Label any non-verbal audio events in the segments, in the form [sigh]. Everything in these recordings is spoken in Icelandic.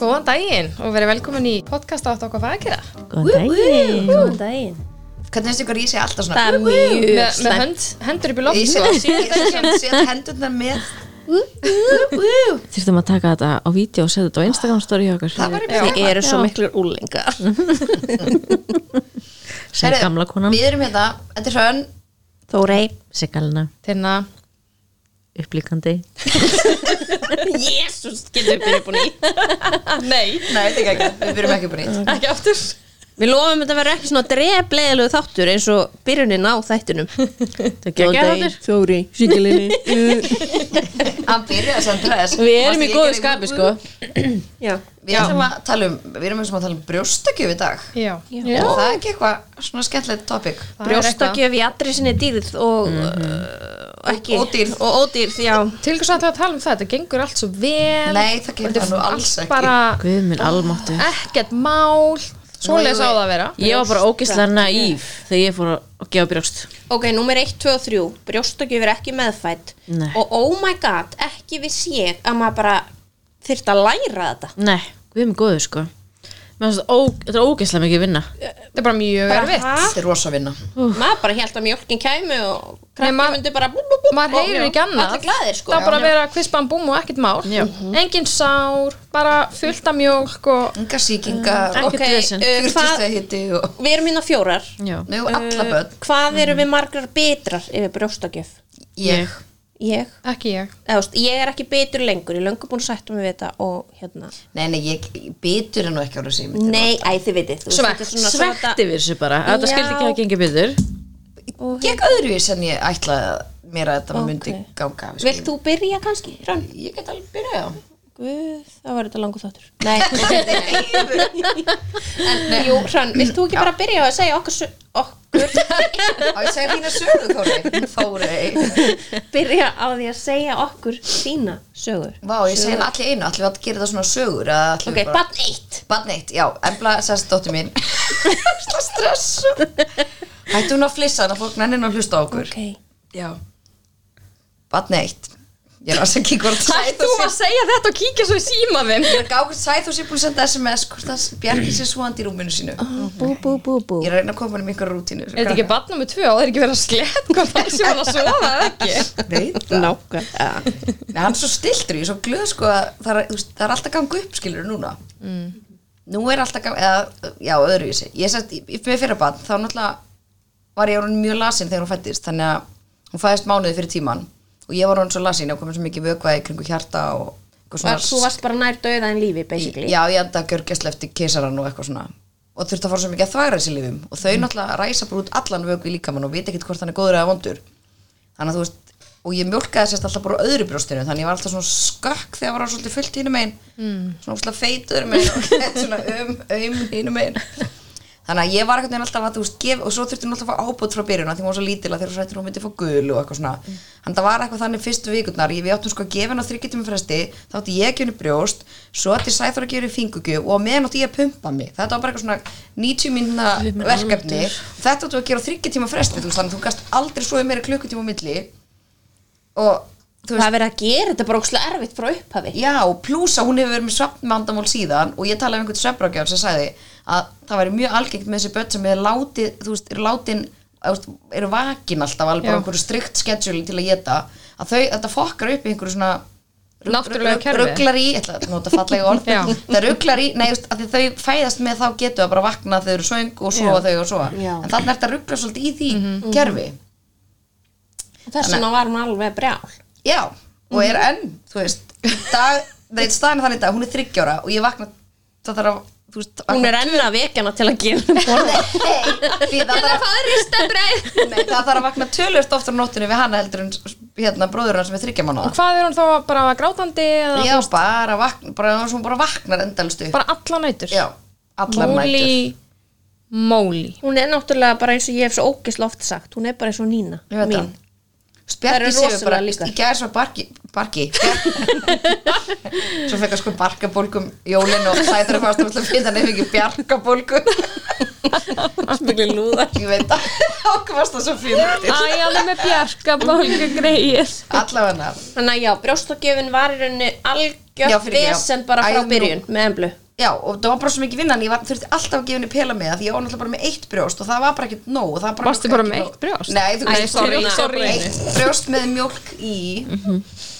Góðan daginn og verið velkomin í podcast átt okkar fækira Góðan daginn. Góðan daginn. Hvernig finnst ykkur að ég sé alltaf svona Það er mjög með, með slæmt. hönd, hendur upp í loft Ég sko. sé, ég sé, sé hendurnar með [laughs] Þurftum að taka þetta á vídeo og setja þetta á Instagram story hjá okkur. Það var í Þið eru svo Já. miklu úlingar sem gamla konan. Við erum hérna, þetta er hrönn. Þórei Sigalina, Tinna, upplíkandi. [laughs] Jésús, getur við byrja búin í nei, Nei, þetta er ekki, við byrjum ekki búin ít ekki aftur. Við lofum að þetta verður ekki svona drefleðilegu þáttur eins og byrjunin á þættinum. [laughs] Það er góðan daginn Þórei, Sigalinni Hann byrjaði sem dress. Við erum í góðu skapi sko. [clears throat] Já. Við ætlum að tala um, við erum eins og að tala um brjóstakjöf í dag. Já, Er það er ekki eitthvað svona skemmtilegt topic. Það er Brjóstakjöf í allri sinni dýrð og uh, ekki. Og ódýrð. Og ódýrð, já. Eitthvað Til hvers að það tala um það, þetta gengur allt svo vel. Nei, það Þetta það nú alls ekki. bara Guð minn almáttu ekkert mál. Svoleiðis á það að vera. Ég var bara ógeðslega naív þegar ég fór að gefa brjóst. Ok, númer 1, 2 og 3 Brjóstakjöf er ekki meðfætt Nei. Og oh my god, ekki við séð að maður bara þyrft að læra þetta. Nei, guð minn góðu sko þetta er ógeðslega mikið vinna. Þetta er bara mjög erfitt? Þetta er rosa vinna. Maður bara held að mjölkin kæmi og Nei, krakki ma- myndi bara bú, bú, bú, Maður heyrir ekki annað. Sko. Það er bara að vera kvispam búm og ekkert mál. Já. Engin sár, bara fullt af mjólk og Enga sýkingar. Ekkert Ok, vesen. uh, við erum hérna fjórar. Uh, börn. Hvað eru við margar bitrar yfir brjóstakjöf? Ég Ég, ekki ég. Eða, þú veist, ég er ekki bitur lengur, ég er löngu búin að sættum við þetta og hérna. Nei, nei, ég bitur er nú ekki ára sími Nei, æ, þið vitið. Þú veist, þetta er svona Svekti svona- við þessu bara. Þetta Já. skildi ekki að gengi byður Gekk öðruvís en ég ætlaði að mér að þetta myndi ganga Vilt þú byrja kannski, Hrönn? Ég get alveg byrjað. á Guð, það var þetta langur þáttur. Nei, [laughs] en jú, Hrönn, vilt þú ekki bara byrja að segja okkur, okkur? [laughs] Á ég segja þína sögu Þóri Þóri byrja á því að segja okkur þína sögur Vá, ég henni allir einu. Allir að gera þetta svona sögur Ok, bara- bann eitt. Barn eitt, já, Embla sérst dóttir mín. Svona stressu Hættu hún að flissa þannig að fólk nennir nú að hlusta á okkur. Ok, Já. Barn eitt Ég er að segja hvort Æ, þú að segja þetta og kíkja svo í síma þinn Ég er að gá hvort Sæþór sé búin að senda SMS hvort það bjargi sér svoandi í rúminu sínu. Bú, bú, bú, bú. Ég er að reyna að koma um einhver rútínu Er þetta ekki barn nummið tvö? Og það er ekki verið að slett hvað það sé hann að sofa eða ekki? Veit það. Nákvæmlega. Nei, hann er svo stiltur, ég er svo glöð sko að það er, þú það er alltaf ganga upp skilur núna. Nú er alltaf ganga, eða, já, öðruvísi. Ég sett, með fyrir barn, þá náttúrulega var ég orðin mjög lasin þegar hún fættist þannig að hún fæðist mánuði fyrir tíman og ég var orðin svo lasin, ég komið svo mikið vökvaði kringu hjarta og eitthvað Var, Þú varst bara nær döða en lífi, basically. Já, ég enda að gjörgjast eftir keisaran og eitthvað svona. Og þurfti að fara svo mikið að þvagra þessi lífum. Og þau náttúrulega ræsa bara út allan í líkamann og vita ekkert hvort hann er góður eða vondur. Þannig að þú veist og ég mjólkaði sérst alltaf bara á öðru brjóstinu þannig ég var alltaf svona skökk þegar var svolítið fullt hínum einn mm. svona feitur og [laughs] svona um, um hínum einn þannig að ég var eitthvað alltaf að þú veist gef, og svo þurfti hún alltaf að fá ábútt frá byrjun því hún var svo lítil að þegar hún sættir hún myndi fá gul og eitthvað svona. Þannig að það var eitthvað þannig fyrstu vikurnar ég við áttum sko að gefa henni á þryggjutum fresti þá átti ég að gefa henni brjóst svo átti Sæþór að gefa henni fingugjöf og meðan átti ég að pumpa mig. Þetta var bara eitthvað svona 90 mínuna verkefni. þetta áttu að gera þryggjutíma fresti þú að þú gast aldrei svo meira klukkutíma á milli. Og Það er verið að gera þetta bara ókslega erfitt frá upphafi. Já, pluss að hún hefur verið með svefnmandamál síðan og ég talaði um einhvern svefnrákjár sem sagði að það væri mjög algengt með þessi börn sem er látið, þú veist, eru látin eru vakin alltaf alveg einhverju strikt schedule til að geta að þau, þetta fokkar upp í einhverju svona Náttúrulega kerfi. rugglar í, ég ætla að nota fallega orð það rugglar í, nei, þú veist, að því þau fæðast með þá getur það bara vakna þegar þau eru svöng og sofa þau og sofa, Já. en þannig er þetta rugglar svolítið í því kerfi. Þess vegna var hún alveg brjál Já, og er enn, þú veist dag, það er staðan þannig í dag, hún er þryggjára og ég vakna, það þarf að þú veist, Hún er enn að vekjana til að gera borða [laughs] Nei, því það þarf að Nei, það þarf að vakna tölvört oftar á nóttinu við hana heldur en hérna bróður hann sem er þryggja mánuða Hvað er hún þá bara grátandi eða Já, bara vakna, bara hún bara vaknar endalstu bara alla nætur? Já, allar nætur. Móli. Móli Hún er náttúrulega bara eins og ég hef svo ógisla oft sagt Hún er bara eins og Nína mín. Það Spjarki séu bara, í gæðis var barki, barki. Svo fekk að sko barkabólgum jólin og sæður að fannst að finna nefnir ekki bjarkabólgu Smugli lúðar. Ég veit að okkur varst það svo fyrir Æ, hann er með bjarga bálga greið allavega. Þannig að já, brjóstokjöfin var í rauninni Já, algjört fyrir vesen bara Æ, frá byrjun með emblu Já, og það var bara svo mikið vinnan, ég var, þurfti alltaf að gefa henni pela með því ég var náttúrulega bara með eitt brjóst og það var bara ekkert nóg og það var bara með eitt brjóst? Nei, þú veist, sorry, sorry. Eitt brjóst með mjólk í.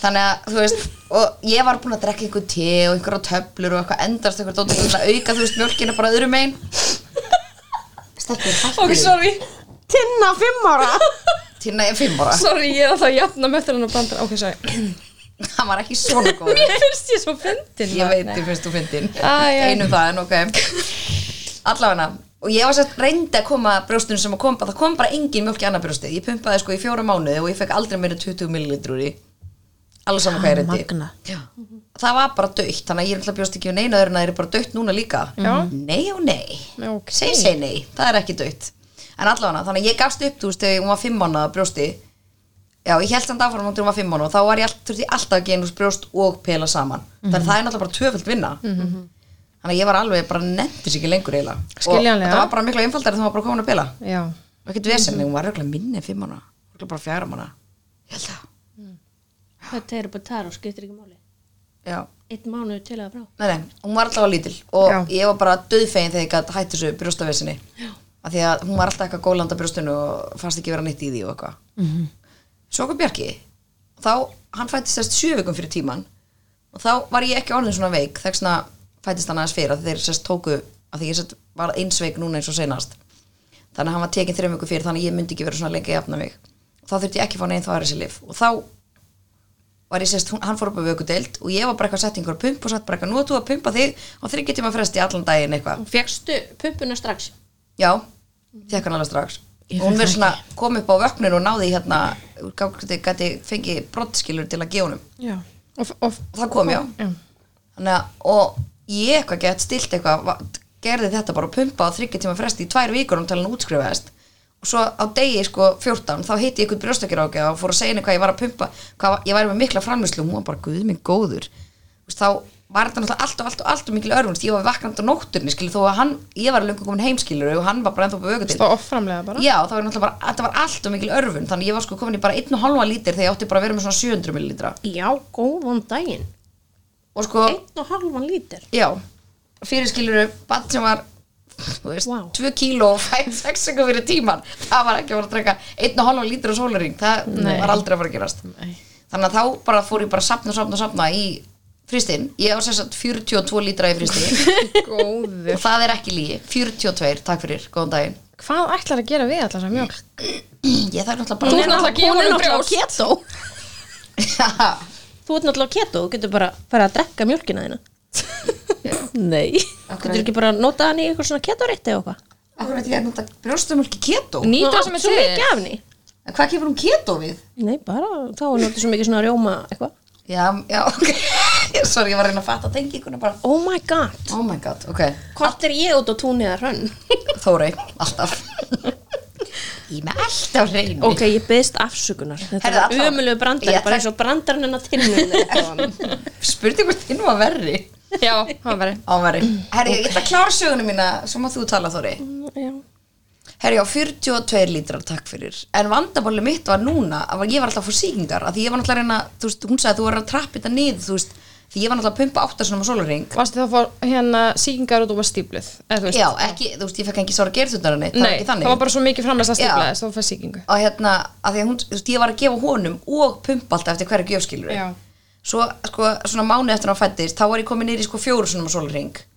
Þannig að, þú veist, og ég var búin að drekka einhver te og einhverja töflur og eitthvað endast eitthvað til að auka, þú veist, mjólkina bara öðrum megin. Stelpur, hættu Ok, sorry, Tinna fimm ára. Tinna er fimm ára, sorry, ég er alltaf að hann var ekki svona góður. Mér finnst ég svo fyndin Ég veit, ég finnst þú fyndin. Einum það, en ok. Allavega Og ég var sett reyndi að koma brjóstunum sem að koma Það kom bara engin mjólk í annað brjóstið. Ég pumpaði sko í fjóra mánuði og ég fekk aldrei meira en 20 millilitr úr í Alveg saman hvað Magna. Já. Það var bara döitt Þannig að ég er alltaf bjóst ekki um neina öðrun að það er bara döitt núna líka. Já. Nei og nei. Ok. Seg, seg nei, það er ekki döitt En allavega, þannig að ég gafst upp, þú veist, þegar hún var fimm mánuða brjósti Já, ég held samt áfram hún var fimm mánuða og þá var ég all, þurfti ég alltaf að úr brjóst og pela saman. Þannig að það er náttúrulega bara tvöföld vinna. Þannig að ég var alveg bara nefndis ekki lengur eiginlega. Og það var bara miklu einfaldari þegar hún var bara komin að pela. Já, Og ekkert vesen, hún var röglega minni fimm mánuða Röglega bara fjara mánuða Ég held það. Þetta er bara tár og skiptir ekki máli. Já, Eitt mánuð til að frá. Nei, nei, hún var alltaf lítil Og Já. ég var bara döðfegin þegar ég gæti hætt þessu brjóstavesinni. Af því að hún var alltaf eitthvað gólanda brjóstinu Og fannst ekki vera nýtt í því og eitthvað. Svo kom Bjarki. Þá, hann fættist þess sjö vikum fyrir tíman og þá var ég ekki orðin svona veik. Þess að fættist hann aðeins fyrir að þeir sérst tóku að því ég sérst var eins veik núna eins og senast þannig að hann var tekin þreim vikum fyrir þannig að ég myndi ekki vera svona lengi að jafna mig. Þá þurfti ég ekki að fá neinn þá er þessi lif og þá var ég sérst, hann fór upp á vökudeild og ég var bara eitthvað að setja einhver pump og sett bara eitthvað, nú að þú að pumpa þig og þryggja tíma fresti allan daginn eitthvað. Fegstu pumpuna strax? Já, fekk hann alveg strax. og hún verið svona kom upp á vökninu og náði hérna gæti, gæti fengið brottskilur til að gefa honum. Já. Og, og, það kom já. Já. þannig að og ég eitthvað gett stilt eitthvað va- gerði þetta bara að pumpa á þryggja tíma fresti í tvær vikur um til hann útskrifaðist og svo á degi sko 14 þá hitti ég eitthvað brjóstakir ágæða og fór að segja henni hvað ég var að pumpa hvað ég væri með mikla framlýslu og hún var bara guð minn góður. Þá var þetta náttúrulega allt og allt og allt og mikil örfunst ég var vaknandi á nótturni skilu þó að hann ég var lengur komin heimskilur og hann var bara ennþá på vöku Það offramlega bara? Já, það var náttúrulega bara, þetta var allt og mikil örfun þannig ég var sko komin í bara 1,5 lítir þegar ég átti bara að vera með svona 700 millilitra. Já, góðan daginn. Og sko, Einn og halvan lítir? Já fyrir skiluru, bann sem var þú veist, Vá. 2 kíló og 6 sekund fyrir tíman, það var ekki að fara að drekka 1,5 lítir á sólaring, það var aldrei að fara að gerast. Nei. þannig að þá bara fór ég bara að sapna, sapna, sapna í fristinn, ég á sérst 42 lítra í fristi [laughs] Góður. Og það er ekki lígi, 42, takk fyrir góðan daginn. Hvað ætlar að gera við allar þessar mjölk? ég þarf náttúrulega Þú bara Hún er náttúrulega keto. [laughs] Þú ert náttúrulega keto, þú getur bara fara að drekka mjölkina þína. Nei. Getur ekki bara að nota hann í eitthvað svona ketorétti eða eitthvað? Akkur veit ég að nota brjóstumölki keto? Nýta Þú sem er svo mikið af henni. En hvað kemur hún keto við? Nei, bara, þá er notið svo mikið svona rjóma eitthvað. Já, já, ok [laughs] Sorry, ég var að reyna að fatta tenginguna bara Oh my god. Oh my god, ok. Hvort er ég út á túnið að hrönn? [laughs] Þórei, alltaf. [laughs] Ég með alltaf reyni ok, ég beðist afsökunar. Þetta Herðu, er allavega- ömulegu brandari, Ég bara þekk- eins og brandarinn hennar tinnum Spurði hvort þinn var verri. Já, var verið Á verri Herri, ég ætla að klára söguna mína Svo má þú tala, Þóri Já. Herri, já, 42 lítrar, takk fyrir. En vandabóli mitt var núna að ég var alltaf að fá sýkingar að Því ég var náttúrulega að reyna, þú veist, hún sagði að þú var að trappa þetta niður, þú veist Því ég var náttúrulega að pumpa áttasunum á sólarring Varstu þá að fá hérna sýkingar og þú var stípluð eða Já, ekki, þú veist, ég fekk ekki sára gerðsundar Það Nei, það var bara svo mikið framlega að Já. stíplaðist og þú fæst sýkingu. Og hérna, að því að hún, þú veist, ég var að gefa honum og pumpa alltaf eftir hverju gjöfskilur svo, sko, svona mánu eftir að hann fættist þá var ég komin niður í sko fjóru svona sólring og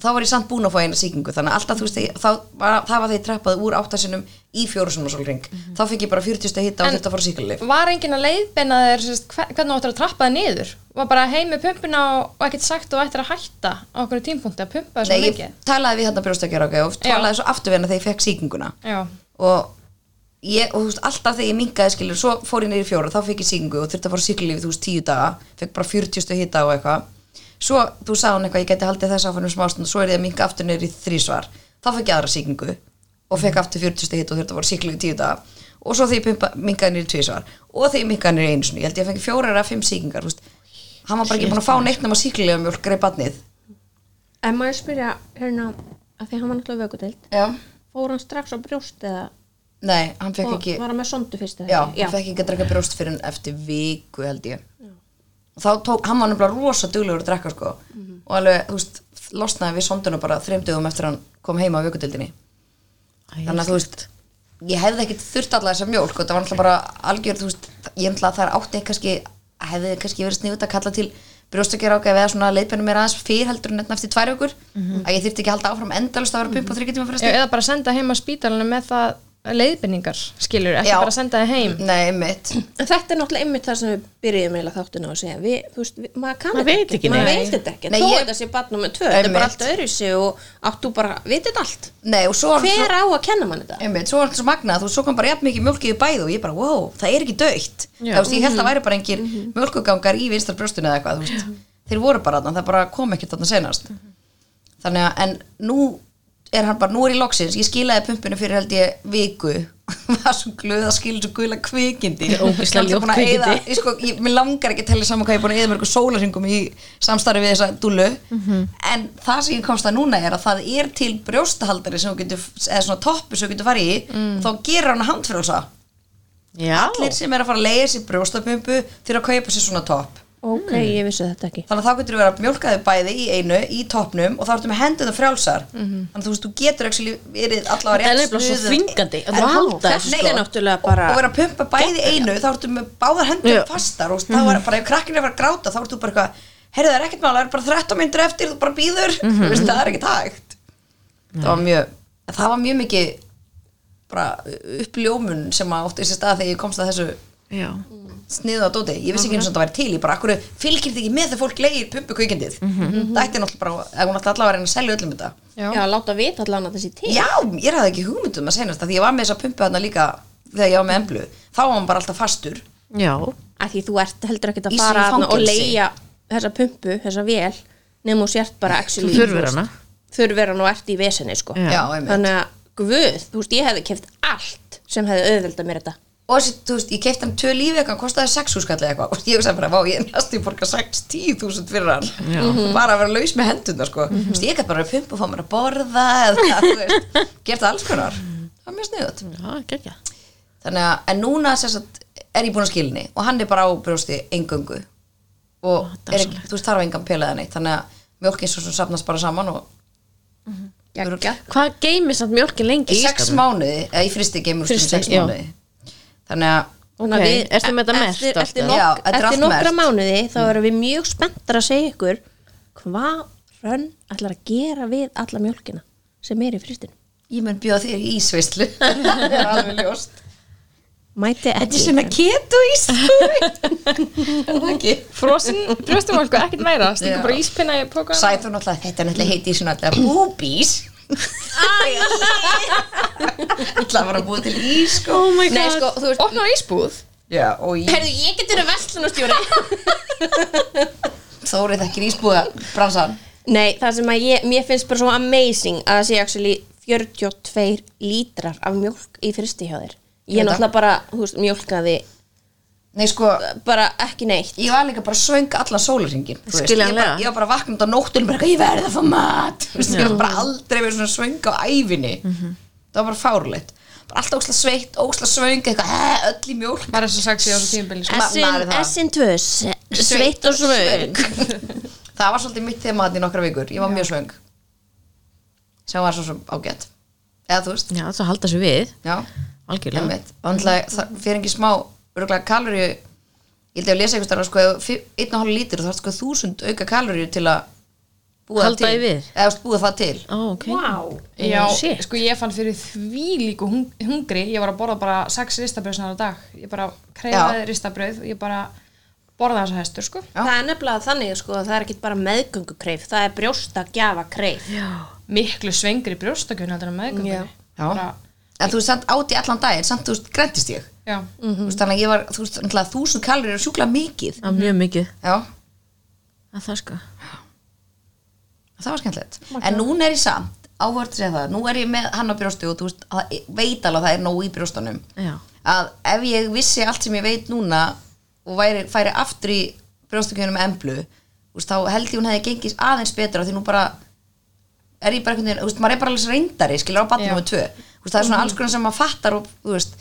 þá var ég samt búin að fá eina sýkingu. Þannig að alltaf, þú veist, var, það var þegar ég trappaði úr áttasinum í fjóru svona sólring þá fekk ég bara 40 steg hitta og þetta að fara síkulif Var enginn að leiðbeina þér hvernig þú áttir að trappa þig niður? Var bara heim með pumpuna og, og ekkert sagt og ættir að hætta á okkur tímpunkti að pumpa þig Nei, svo ég mikið? talaði við hérna brjóstakjara okay, og Já. talaði svo afturverna þegar ég fekk sýkinguna. Já, og ég, og þú veist, alltaf þegar ég minkaði skilur, svo fór ég í fjóra, þá fekk ég sýkingu og þurfti að fara síkulífi, þú veist, tíu daga. Fekk bara 40 stu hitta og eitthvað svo, þú sagði hún eitthvað, ég geti haldið þess áfannum smástund og svo er ég að minka aftur í þrísvar þá fekk ég aðra sýkingu og fekk aftur 40 stu hitta og þurfti að fara síkulífi tíu daga. Og svo þegar ég niður í tvísvar og þegar ég minkaði niður í einu sinni, ég held ég að fengi fjórar eða fimm sýkingar, þú veist. Hann var bara ekki búin að fá neitt nema síkulífi mjólk greið badnið En maður spyrja, hérna, að því hann var náttúrulega vökudeild Já, fór hann strax á brjóst eða? Nei, hann fekk og ekki var hann með sondu fyrst Já, ekki? hann fekk ekki að drekka brjóst fyrir en eftir viku held ég. Og þá tók, hann var nefnilega rosa duglegur að drekka sko. Og alveg, þú veist, losnaði við sonduna bara þreim dögum eftir hann kom heima á vökudildinni þannig að þú veist ég hefði ekkit þurft alla þessa mjólk og það var náttúrulega bara algjör, þú veist, ég það er átti kannski, hefði kannski verið sniðut að kalla til brjóstakjara eða svona leiðbennum mér aðeins fyrir heldur en eftir tvær vikur. Að ég þurfti ekki að halda áfram endalust að vera senda heim á spítalinu leiðbendingar, skilur, ekki Já. bara senda það heim Nei, mitt En þetta er náttúrulega einmitt það sem við byrjuðum eiginlega þáttuna á að segja við, þú veist, við, maður kann Maður þetta veit ekki maður neitt. veit þetta ekki, Nei, þó ég- þetta sé barn nummer tvö, þetta er bara Einmitt. allt öðruvísi og áttu bara, veit þetta allt Nei, og svo hver á að kenna mann þetta? Einmitt, svo var þetta svo magnað, þú svo kom bara jafn mikið mjölkið í bæðu og ég bara, wow, það er ekki dögt Já. það, veist, ég held að væri bara engin mjölkugangar í vinstar brjóstinu eða eitthvað þú veist. þeir voru bara þarna, það bara kom ekkert þarna senast þannig að, en nú er hann bara, nú er ég loksins ég skilaði pumpinu fyrir held ég viku. [laughs] Var svo glöð að skilja svo guðla kvikindi. Ég sko, langar ekki að tella saman hvað ég er búin að eða mörgum sólarhingum í samstarfi við þessa dúlu Mhm. en það sem ég komst að núna er að það er til brjóstahaldari sem þú getur, eða svona toppu sem þú getur farið í Mm. og þá gerir hann handfrjósa Já, allir sem er að fara að leiða sér brjóstapumpu þurfa að kaupa sér svona topp Ok, ég vissi þetta ekki. Þannig að þá getur þú verið að mjólka þau bæði í einu í toppnum og þá ertu með hendunum frjálsar. Þannig að þú veist, þú getur actually verið allavega er rétt svo þvingandi það er sko. náttúrulega og, bara og vera að pumpa bæði í einu þá ertu með báðar hendur Já. fastar og þá er bara ef krakkin er að fara að gráta þá ertu bara eitthvað, heyrðu það er ekkert mála, það er bara 13 myndir eftir, þú bara býður Mhm. veist, það er ekkert hægt það var mjög, það var mjög mikið bara uppljómun sem að ótti sér stað þegar ég komst að þessu Já, sniðu að dóti, ég vissi ekki eins og þetta væri til ég bara, akkur fylgir þið ekki með þegar fólk leigir pumpu kvikindið, það ætti náttúrulega bara eða hún ætti allavega að reyna að selja öllum þetta. Já. Já, láta vita allan að þessi til. Já, ég hafði ekki hugmyndum að senast því ég var með þessa pumpu þarna líka þegar ég var með emblu, þá var hann bara alltaf fastur. Já, að því þú ert heldur ekki að fara og leia þessa pumpu, þessa vél nefnum þú sért bara hana. Og ert í vesinni sko. Og þessi, þú veist, ég keipti hann tvö lífi eitthvað, hann kostaði 6 skall eða eitthvað. Og [laughs] ég að bara, vá, ég er næstu að borga 6-10 þúsund fyrir hann. Já. bara að vera laus með hendurna, sko. Þú veist, ég gæti bara að pumpa og fá mér að borða eða, þú veist, [laughs] gert alls konar. Það var mjög sniðut gekkja þannig að, en núna sagt, er ég búin að skilni og hann er bara á brjósti engöngu og er ekki, þú veist, þarf engan pelaða neitt þannig að mjólkin svo sem safnast bara saman og Gekka. Hvað geymir samt mjólkin lengi í í sex skapnum? mánuði, eða í fristi sex já. mánuði þannig að Þannig að Ok, við- ertu með þetta eftir, allt eftir, eða? nok Já, er eftir nokkra mánuði þá erum við mjög spenntar að segja ykkur hvað hrönn ætlar að gera við alla mjólkina sem er í fristinu ég mun bjóða þér í ísveislu. [laughs] Það er alveg ljóst. Mæti Þetta er ekki svona keto ís. [laughs] Er það ekki? Frosin brjóstumálku, ekkert meira. Stingur bara íspinna í póka Sæður náttúrulega, þetta er náttúrulega heiti svona alltaf búbís Það var að búa til ís sko. Oh my Nei, sko, þú veist, Opnar ísbúð? Já, og í herðu, ég getur að verslunarstjóri. [laughs] Þórið þekkir ísbúða bransan Nei, það sem að ég, mér finnst bara svo amazing að það sé actually 42 lítrar af mjólk í þér. Ég Ég veit náttúrulega bara, þú veist, mjólkaði Nei sko, bara ekki neitt. ég var líka bara svöng allan sólarringin þú veist. Ég Skiljanlega. bara- Ég var bara vaknað á nóttunum bara, Ég verði að fá mat. Þú veist, Ég var bara aldrei verið svona svöng á ævinni. Það var bara fárleitt Bara alltaf ósla sveitt, ósla svöng eitthvað, "Eh, öll í mjólk. Var þessu sexy á þessu tímabili sko. Ma- maður það. S-in 2 sveitt og svöng. [laughs] Það var svolítið mitt þema þarna í nokkra vikur. Ég var mjög svöng. Sem var svo sem ágætt. Eða þú veist, Já, það halda sér við. Já, Algjörlega. Emmitt og það fyrir ekki smá örgulega kaloríu ég held ég að lesa einhvers þar sko, einn og hálf lítur og það er sko þúsund auka kaloríu til að búa Halda það í til við? eða búa það til. Ó, ok. Wow Já, Shit. sko ég fann fyrir því líku hung hungri. Ég var að borða bara sex ristabröðsnar á dag. Ég bara kreifaði ristabröð og ég bara borða þessa hestur sko. Já. Það er nefnilega þannig sko að það er ekki bara meðgöngukreif það er brjósta gjafa kreif Miklu svengri brjóstakjörn heldur en meðgöngu Já. Já. Bara, en þú veist, samt áti allan daginn samt þú græntist ég já. Þú veist, þannig að ég var, þú veist, náttúrulega þúsund kaloríu er sjúklega mikið. Er mjög mikið. Já, að það sko það var skemmtilegt. En núna er ég samt, áhvert að segja það nú er ég með hann á brjósti og þú veist, að, veit alveg að það er nóg í brjóstunum Já, að ef ég vissi allt sem ég veit núna og væri, færi aftur í brjóstakjörnum emblu úst, þá held ég hún hefði gengið aðeins betra því nú bara er ég bara einhvern veginn, þú veist, maður er bara alveg reyndari skilur á batnum með tvö. Þú veist, það er svona alls konar sem maður fattar og þú veist,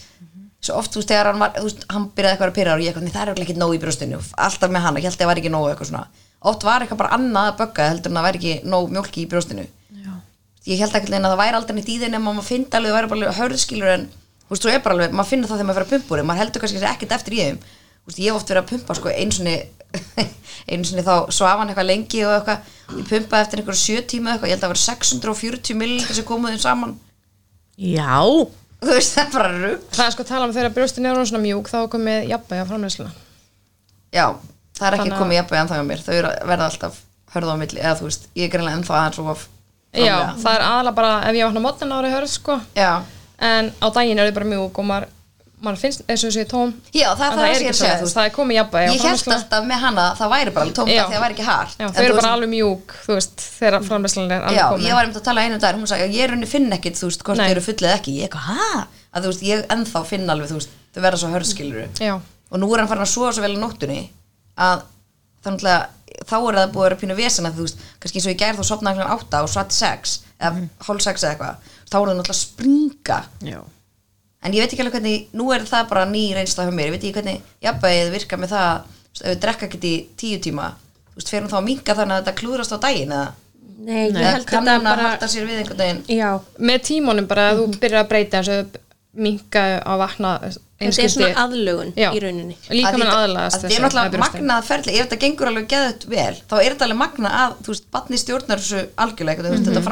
svo oft, þú veist, þegar hann var þú veist, hann byrjaði eitthvað að pyrra og ég eitthvað, "Nei, það er ekki nóg í brjóstinu, alltaf með hann ég held að það var ekki nóg eitthvað svona, oft var eitthvað bara annað að bögga heldur en það væri ekki nóg mjólki í brjóstinu. Ég held ekki að það væri aldrei neitt í þeim en maður finnst alveg, það væri bara hörðskilur en þú veist, þú er bara alveg, maður finnur það þegar maður fyrir að þeim, maður heldur kannski ekkert eftir í þeim. Veist, ég hef oft verið að pumpa sko einu sinni [laughs] sinni þá svaf hann eitthvað lengi og eitthvað, ég pumpaði eftir einhverju sjö tíma eitthvað, ég held að það var 640 millilitri sem komuð þeim saman. Já, þú veist, það er bara rugg það er sko að tala um þegar brjóstin er svona mjúk þá komið jafnvægi á framleysluna já, það er ekki Þannig að- komið jafnveg ennþá hjá mér, þau eru verða alltaf hörða á milli, eða þú veist, ég er greinlega ennþá aðeins of já, það er aðalega bara ef ég vakna mótnan ári hörð sko. Já, en á daginn er þið bara mjúk og maður, maður finnst eins og þessi tóm. Já, það er það, er sem ég er ekki að segja, þú svoleiðis, veist. Það er komið jafnvægi á ég held alltaf með hana að það væri bara tómt að að það væri ekki En þau eru veist- bara alveg mjúk, þú veist, þegar framleyslan er Já, alveg komin. ég var einmitt að tala einu dag hún sagði að ég er raunni finn ekkit, þú veist, hvort þau eru fullið ekki. Ég eitthvað, hæ? Að þú veist, ég ennþá finn alveg, þú veist, þau verða svo hörðskiluru Já, og nú er hann farin að sofa svo vel á nóttunni að þannig að þá er það búið að vera pínu vesena þú veist, kannski eins og ég gær þá sopnaði hann átta og satt sex, eða Mhm. hálf sex eða eitthvað, þá er það náttúrulega að springa. Já en ég veit ekki alveg hvernig, nú er það bara ný reynsla hjá mér, ég veit ekki hvernig jafnvægið virka með það, ef við drekka ekkert í tíu tíma, þú veist, fer hún þá að minka þannig að þetta klúðrast á daginn eða? Nei, ég held þetta bara halda sér við einhvern veginn? Já, með tímunum bara að þú byrjar að breyta eins og minka að vakna þetta er svona aðlögun Já. í rauninni Líka með þetta- aðlagast að þetta er náttúrulega magnað ferli ef þetta gengur alveg geðut vel þá er þetta alveg magnað að, þú veist, batni stjórnar þessu algjörlega, þú veist, þetta Mhm.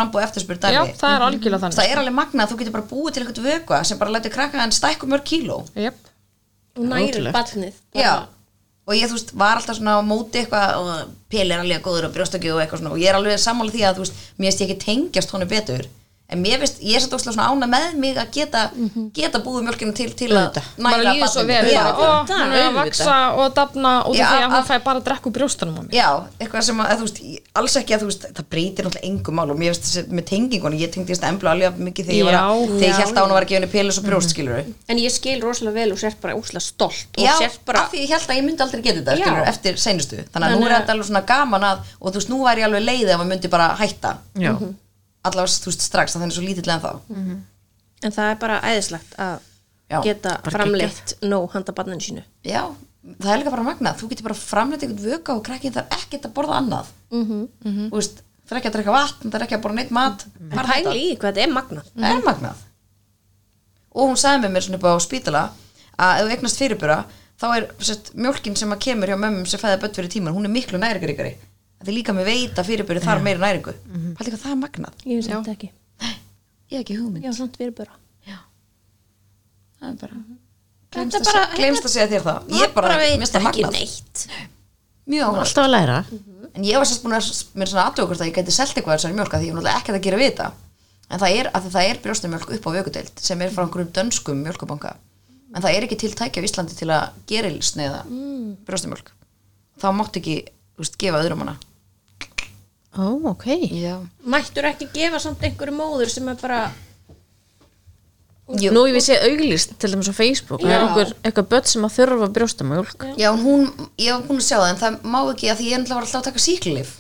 Já, dæmi, það er algjörlega þannig. það er alveg magnað að þú getur bara búið til eitthvað vökva sem bara lætur krakka en stækku mörg kíló Jep. og Ótrúlegt. barnið já, og ég, þú veist, var alltaf svona á móti eitthvað og pel er alveg góður og brjóstakju og eitthvað svona og ég er alveg sammála því að, þú veist, ég en mér veist, ég er satt óslega svona ána með mig að geta, geta búið mjölkinu til til að næra svo vel. Já. það, hún er að vaksa og dafna út af því að hún fæ bara að drekka úr brjóstunum á mér. Já, eitthvað sem að, að þú veist, ég- alls ekki að þú veist, það breytir náttúrulega engum mál og mér veist þessi með tengingunni, ég tengdist emblu alveg mikið þegar ég var að, Já. þegar ég Já, held að hún var að gefa henni pelus og brjóst, skilur En ég skil rosalega vel og sért bara úslega stolt og Já, af því ég held að ég myndi aldrei geta þetta, skilur, eftir seinustu. Þannig að nú er þetta alveg svona gaman að, og þú veist, nú væri ég alveg leið Allavega, þú veist, strax, að það er svo lítill en þá En það er bara æðislegt að Já, geta framleitt nóg handa barninu sínu. Já, það er líka bara magnað, þú getur bara framleitt einhvern vöka og krakkin þarf ekkert að borða annað. Mhm. Þú veist, það er ekki að drekka vatn, það er ekki að borða neitt mat. Bara þetta. pæli í hvað þetta er magnað. Það er magnað. Og hún sagði með mér svona upp á spítala að ef þú eignast fyrirbura þá er sett, mjólkin sem að kemur hjá mömmum sem fæða börn fyrir tíman, hún er miklu næringaríkari það er líka með veita fyrirburi þar meiri næringu. Mm -hmm. hvað það er magnað? Ég veist þetta ekki. Ég hef ekki hugmynd. Já, svona fyrir bara það er bara Þetta glemst að, að segja þér það. Ég bara, veit mér finnst það ekki magnað. neitt. Mjög áhugavert. alltaf að læra. En ég var sérst búin að mér svona hvort að ég gæti selt eitthvað þessari mjölk af því ég var náttúrulega ekkert að gera við þetta en það er, að það er brjóstumjölk upp á vökudeild sem er frá einhverjum dönskum mjölkubanka en það er ekki til tækja á Íslandi til að gerilsneiða mm. brjóstumjölk þá mátt ekki, veist, gefa öðrum hana. Ó, ok. Já, Mættur ekki gefa samt einhverju móður sem er bara Jú. Nú ég við sé auglýst til dæmis á Facebook Það er einhver, eitthvað börn sem að þurfa brjóstamjólk já. En hún ég var búin að sjá það en það má ekki að því ég náttúrulega var alltaf að taka síklif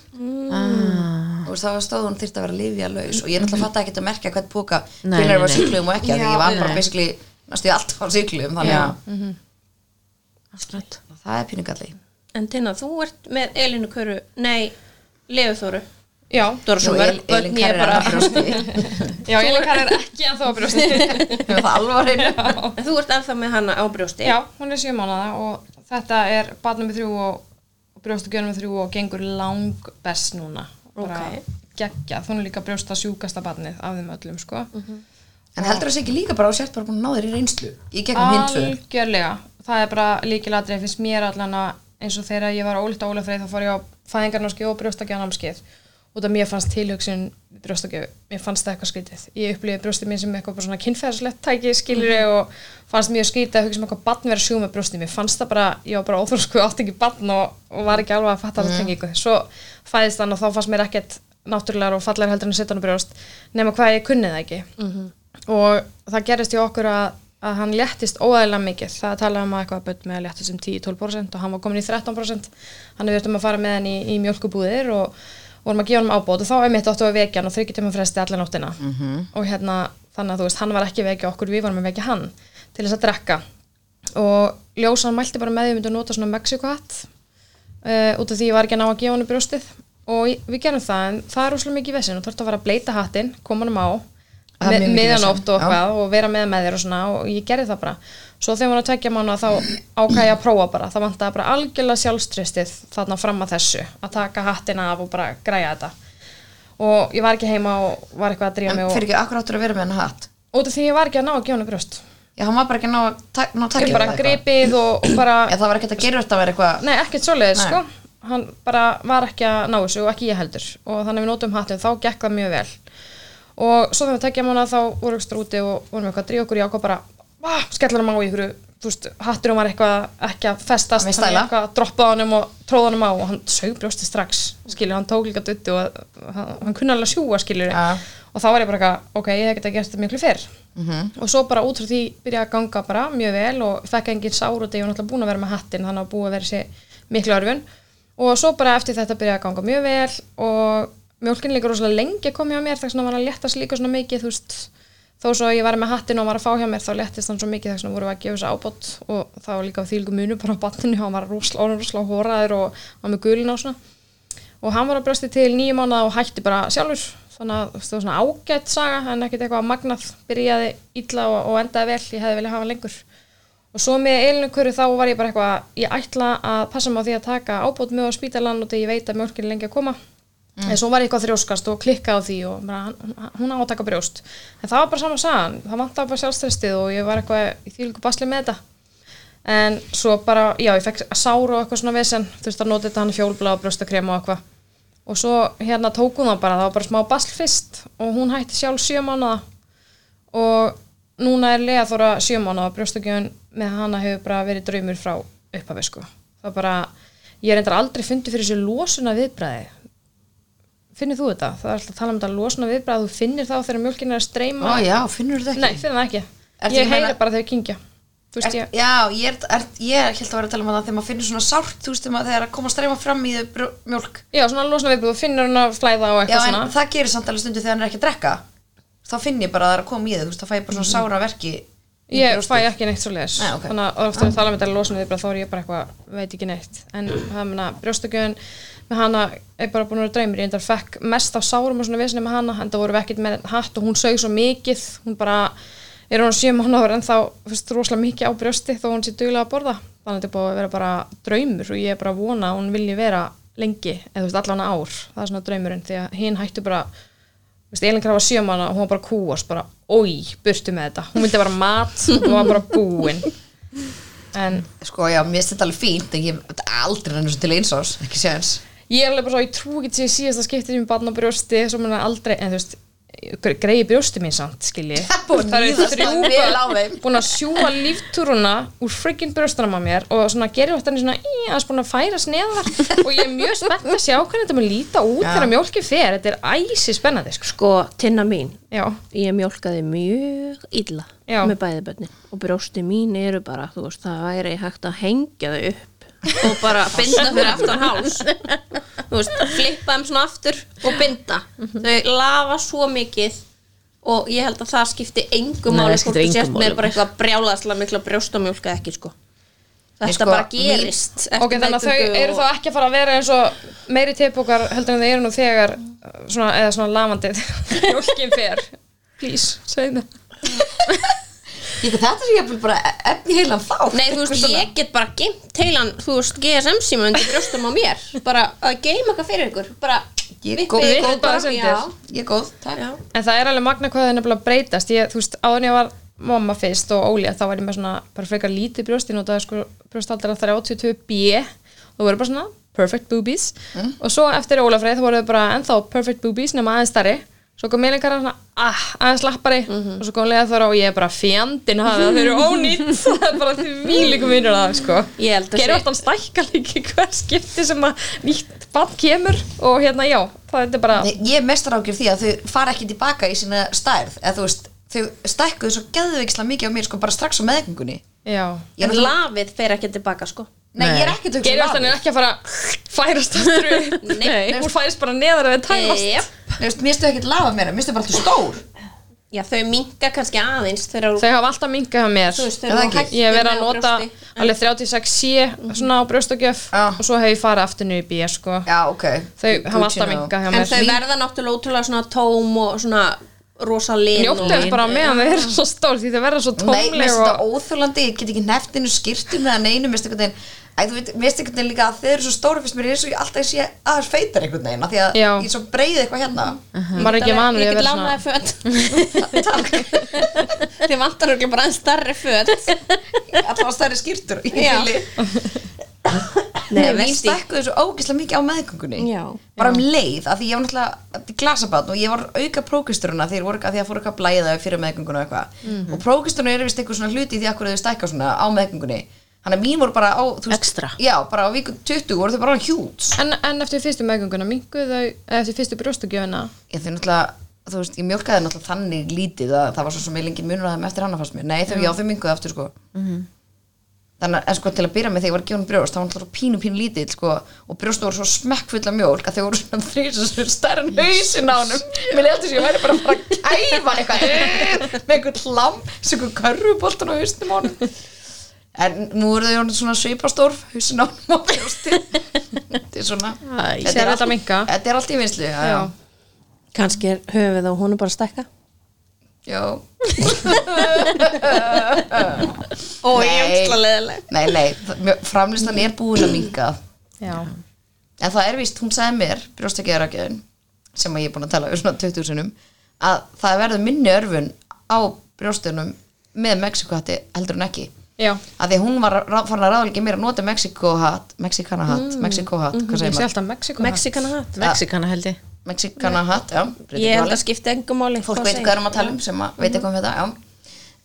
ah. og það stóð hún þyrfti að vera livja laus og ég náttúrulega fatt ekki að merkja hvern póka Nei, hvernig var nei. síklifum og ekki af því ég var Nei. bara basically næstu alltaf á síklifum þannig að Akkurat. það er pínugalli En Tina, þú ert með Elinu Köru Nei, Leifþóru Já, Þú er svo Nú, mörg El- börn, Elín ég er Kari er bara að brjósti. [laughs] Já, ég er ekki að þá brjósti [laughs] að En þú ert ennþá með hana á brjósti. Já, hún er sjö mánuða og þetta er barnum með þrjú og, og brjóstagjörnum með þrjú og gengur lang best núna. Bara Ok. geggjað, hún er líka brjósta sjúkasta barnið af þeim öllum sko. En heldur það sé ekki líka bara á sért bara búin að ná þér í reynslu Í gegnum hinn tvö? Algjörlega, það er bara líkiladrið finnst mér allan að eins og þegar ég var ólíkt ólefrið þá fór ég á fæðingarnámskeið og brjóstakjánámskeið út af mér fannst tilhugsun við brjóstakjöf, mér fannst það eitthvað skrítið. Ég upplýði brjóstið mér sem eitthvað bara svona kynferðslegt tæki skilur og fannst mjög skrítið að hugsa um eitthvað barn verið sjúga með brjóstið mér. Fannst það bara, ég var bara óþrósku átti ekki barn og, og var ekki alveg að fatta mm. tengingu. Svo fæðist hann og þá fannst mér ekkert náttúrulegar og fallegar heldur en hann á brjóst nema hvað ég kunni það ekki. Og það gerist hjá okkur að, að hann léttist óæðilega mikið. Það talaði um að eitthvað börn með að léttist um 10-12% og hann var komin í 13% þannig við ertum að fara með hann í, í mjölkubúðir og, vorum að gefa hann ábót. Og þá er mitt áttu að vekja hann og þryggja tíma fresti allan nóttina. Og hérna þannig að þú veist, hann var ekki vekja okkur, við varum að vekja hann til þess að drekka. Og ljósan mælti bara með því að við myndum að nota svona Mexiko-hatt uh, út af því ég var ekki að ná að gefa hann brjóstið. Og við gerum það en það er úslega mikið vesinn og þú ert að fara að bleita hattinn, koma hann á. er me- miðanótt og vesen, já. eitthvað og vera með með þér og svona og ég gerði það bara. Svo þegar maður að tvekja mánu þá ákæði ég að prófa bara. Það vantaði bara algjörlega sjálfstristið þarna fram að þessu að taka hattin af og bara græja þetta. Og ég var ekki heima og var eitthvað að drífa mig En fyrir ekki, akkur áttur að vera með hann hatt? Út af því ég var ekki að ná að gefa henni brjóst. Já, hann var bara ekki að ná að ta- ná að taka ég bara þetta. gripið og, og bara Já, það var ekkert að gera þetta að vera eitthvað Hann að og að svo þegar við tekja mánu þá vorum við ekstra úti og vorum við eitthvað að drífa okkur í ákvað bara, hann á í ykkur, þú veist, hatturum var eitthvað ekki að festast, Hann hann stæla. eitthvað að droppa honum og tróða honum á og hann sög brjósti strax, skilur, hann tók líka dutti og hann, hann kunni alveg að sjúga, skilur. Ja. Og þá var ég bara eitthvað, ok, ég hef geta gert þetta miklu fyrr. Mhm. Og svo bara út frá því byrjaði að ganga bara mjög vel og fekk engin sár og ég var náttúrulega búin að vera með hattin þannig að búið að vera sér miklu örfun og svo bara eftir þetta byrjaði að ganga mjög vel og mjólkin líka rosalega lengi kom hjá mér þess að hann var að léttast líka svona mikið þú veist, þó svo ég var með hattin og hann var að fá hjá mér þá léttist hann svo mikið þess að voru að gefa þessu ábót og var líka þýlgu munu bara á batninu hann var rosalega, hóraður og hann með gulin á svona. Og hann var að brjósti til nýju mánuða og hætti bara sjálfur þannig að það var svona ágætt saga en ekkert eitthvað magnað byrjaði illa og, og endaði vel, ég hefði viljað hafa hann lengur. Og svo með eilinukurri þá var ég bara eitthvað ég ætla að passa mig á því að taka ábót með á spítalan og því ég veit að mjölkin er lengi að koma en svo var ég eitthvað að þrjóskast og klikka á því og bara, hún á að taka brjóst. En það var bara sama sagan, það vantaði bara sjálfstrestið og ég var eitthvað í þýlgu basli með þetta. En svo bara, já, ég fekk sár og eitthvað svona vesen, þú veist að nota þetta hann fjólblá og brjóstakrem og eitthvað. Og svo hérna tók hún það bara, það var bara smá basl fyrst og hún hætti sjálf sjö mánuða og núna er Lea Þóra sjö mánuða brjóstakjöfun með hana hefur bara verið draumur frá upphafi sko, það bara finnir þú þetta? Það er alltaf að tala um þetta losuna viðbræði, þú finnir þá þegar mjölkin er að streyma Ó já, finnur þetta ekki? Nei, finnir það ekki Ertu Ég ekki að heyri meina- bara þegar ég kingja Þú veist ég já, ég, er, er, ég held að vera að tala um það þegar maður finnur svona sárt, þú veist, þegar maður- þegar að koma að streyma fram í þau brjó- mjólk. Já, svona losna viðbræði, þú finnur hann að flæða og Já, eitthvað en svona það gerir samt alveg stundu þegar hann er ekki að drekka. Þá finn ég bara að það er að koma í þau, þú veist, þá fæ ég bara svona sára verki í Mhm. Ég brjóstið. fæ ekki neitt svo leiðis Nei, ok. Þannig að ofta að tala um þetta losna viðbræð þá er ég bara eitthvað, veit ekki neitt En það meina, brjóstakjöfun með hana er bara búin að vera draumur Ég endar fekk mest á sárum og svona vesni með hana En það voru við ekkert með hatt og hún sög svo mikið. Hún bara, er hún sjö mánuður en þá fyrst rosalega mikið á brjósti Þó hún sé duglega að borða. Þannig að þetta er búin að vera bara draumur Og ég er bara að vona að hún vilji vera lengi Eða þú veist, allan ár, það er svona draumurinn Því að hinn hættu bara Þú veist, Elin Krafa sjömanna og hún var bara kúast bara, oi, burtu með þetta. Hún vildi bara mat, hún var bara búin. En Sko, já, mér finnst þetta alveg fínt, en ég er aldrei svo til eins árs, ekki séðans. Ég er alveg bara svo, ég trú ekki til síðasta skiptið sem barn á brjósti, svo mér aldrei en þú veist, greiði brjósti mín samt skilji, [laughs] að það á þeim. búin að sjúa líftúruna úr friggin brjóstunum á mér og svona gerir þetta svona, í, aðeins búin að færa sneðar [laughs] og ég er mjög spennt að sjá hvernig þetta mun líta út Já. þegar mjólki fer, þetta er æsi spennandi sko. Sko, tinna mín, já, ég mjólkaði mjög illa Já. með bæðibönni og brjósti mín eru bara, þú veist, það væri hægt að hengja þau upp og bara binda fyrir aftan háls. Þú veist, flippa þeim svona aftur og binda. Þau lafa svo mikið og ég held að það skipti engum máli það hvort þú sért með bara eitthvað brjálaðslega mikla brjóstamjólka ekki sko. Þetta sko, bara gerist. Ok, þannig að þau eru þá ekki að fara að vera eins og meiri teipokar heldur en þau eru nú þegar svona, eða svona lafandi [laughs] mjólkin fer. Please, segð mér [laughs] Ég, þetta er ég bara efni heilan þá. Nei, þú veist, ég get bara geimt heilan, þú veist, GSM síma undir brjóstum á mér. Bara að geima eitthvað fyrir ykkur. Bara Ég er góð, ykkur góð bara sendir. Ég er góð, takk. já. en það er alveg magna hvað það er nefnilega breytast. Ég, þú veist, áður en ég var mamma fyrst og Óli þá var ég með svona bara frekar lítið brjóstin og það er sko brjóstaldar að það er 82B og voru bara svona perfect boobies. Og svo eftir Ólafreið þá voru þau bara ennþá perfect boobies nema aðeins starri svo kom meðlingar svona ah, aðeins lappari og svo kom leða þóra og ég er bara fjandinn hafa það eru ónýtt. [laughs] Það er bara því vílíku minnur það sko. Að sé- alltaf stækka líki hver skipti sem að nýtt bann kemur og hérna já, það er bara Nei, ég mestar ágjör því að þau fara ekki tilbaka í sína stærð, eða þú veist, þau stækkuðu svo geðveikslega mikið á mér, sko, bara strax á meðgöngunni. já En lafið fer ekki tilbaka, sko Nei, ég er að hugsa Gerir um þannig lafið. ekki að fara færast aftur upp [laughs] Nei. hún færist bara neðar ef það tæmast Jep. Mér stu ekkert lafa meira, mér stu bara alltaf stór Já, þau minka kannski aðeins þegar þau hafa alltaf minkað hjá mér þú veist, Er þegar ekki? þú hættir ég hef verið að með á nota brjósti. alveg 36C svona á brjóstakjöf Já. og svo hef ég farið aftur niður í B sko. Já, ok þau hafa alltaf minkað hjá En mér þau verða náttúrulega ótrúlega svona tóm og svona rosa lin njóttu þess bara meðan þau eru svo stór því þau verða svo Nei, tómleg þetta og óþjólandi, ég get ekki neftinu skýrtum eða neinu, mér finnst einhvern veginn Æ, þú finnst einhvern veginn líka að þeir eru svo stóri fyrst mér er eins og ég alltaf sé aðeins feitar einhvern veginn af því að Já. ég er svo breiði eitthvað hérna. Maður er ekki vanur Ég að get lánaði [laughs] [laughs] svona föt Þið vantar okkur bara en starri föt. Alltaf stærri skýrtur [laughs] Nei, Nei, mín veist ég stekkuðu svo ógeðslega mikið á meðgöngunni. Já. bara um leið, af því ég var náttúrulega glasabatn og ég var auka prókisturuna af því að fóru eitthvað blæða fyrir meðgönguna og eitthvað. Mhm. og prókisturuna er vist eitthvað svona hluti því að hverju þau stækka svona á meðgöngunni. Þannig að mín voru bara á Extra. já, bara á viku 20 voru þau bara hjúts en, en eftir fyrstu meðgönguna minkuð þau eftir fyrstu brjóstagjöfina? Ég þau náttúrulega þú veist, ég mjölkaði náttúrulega þannig lítið að það var svo sem ég lengi munur að þeim eftir hana fannst mér. Nei, þau, já, þau minguði aftur sko þannig að sko til að byrja með þegar ég var að hún brjóst þá var náttúrulega pínu pínu lítið sko og brjóst voru svo smekkfull af mjólk að þau voru svona þrýsa svo stærra en hausin á honum. mér lefði sem ég væri bara að fara að kæfa hann eitthvað eh, með einhvern hlam sem einhvern körfuboltan á hausnum á honum. En nú eru þau svona svipastór hausin á honum á brjósti. Þetta er svona Æ, þetta er, minnka. þetta er allt í vinslu. Kannski er höfuð og hún er bara að stekka Já, Ó, Nei. ég er leðileg nei, nei, framlistan er búin að minga já, En það er víst, hún sagði mér, brjóstakjöðarakjöðin sem að ég er búin að tala um svona 20 sinum að það verður minni örfun á brjóstunum með Mexikohatti heldur en ekki. Já. Að því hún var farin að ráðleika mér að nota Mexikohatt Mexikanahatt, Mm. Mexikohatt hvað ég segir sé maður? alltaf Mexiko Mexikana hatt Mexikana held ég Mexikanahatt, já breytir Ég held að skipta engum máli fólk veit hvað erum að tala um sem að veit eitthvað um þetta já.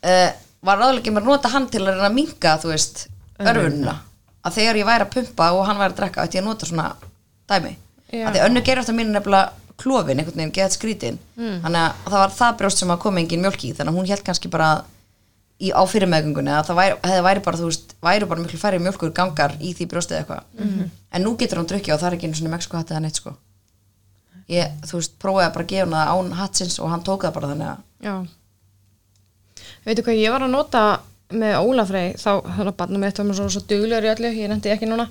Uh, var ráðleikið mér að nota hann til að reyna að minka þú veist, örfununa að þegar ég væri að pumpa og hann væri að drekka ætti ég að nota svona dæmi Já. að því önnu gerir eftir mínu nefnilega klofin einhvern veginn, geðað skrítin mm. þannig að það var það brjóst sem að koma engin mjölk í þannig að hún held kannski bara í, á fyrirmeðgöngunni að það væri, væri bara þú veist, væri bara miklu færri mjölkur gangar í því brjóstið eitthvað -hmm. en nú getur hann drukkið og það er ekki einu svona Mexiko hattið að neitt sko ég, þú veist, prófaði að bara gefa hann það án hatsins og hann tók það bara þannig að já. Veitu hvað ég var að nota með Óla Frey þá, þannig að barnum mitt var mér svo, svo duglegur í öllu, ég nefndi ekki núna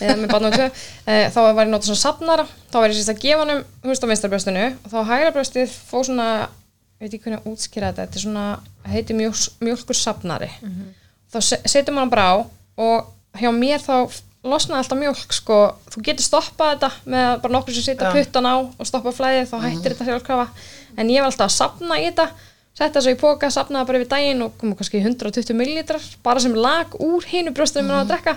eða með barnum tvö, [laughs] e, þá var ég að nota svona safnara, þá var ég sérst að gefa hann þú veist á vinstarbröstinu og þá hægra bröstið fóð svona, veit ekki hvernig að útskýra þetta þetta er svona, heiti mjólk, mjólkur safnari þá se- setjum hann bara á og hjá mér þá losnaði alltaf mjólk sko, þú getur stoppað þetta með bara nokkur sem setja puttan á og stoppa flæðið, þá hættir þetta sjálfkrafa. En ég var alltaf að sapna í þetta setta svo í póka, sapnaði bara yfir daginn og komu kannski 120 millilitrar bara sem lag úr hinu brjóstunum mm að drekka.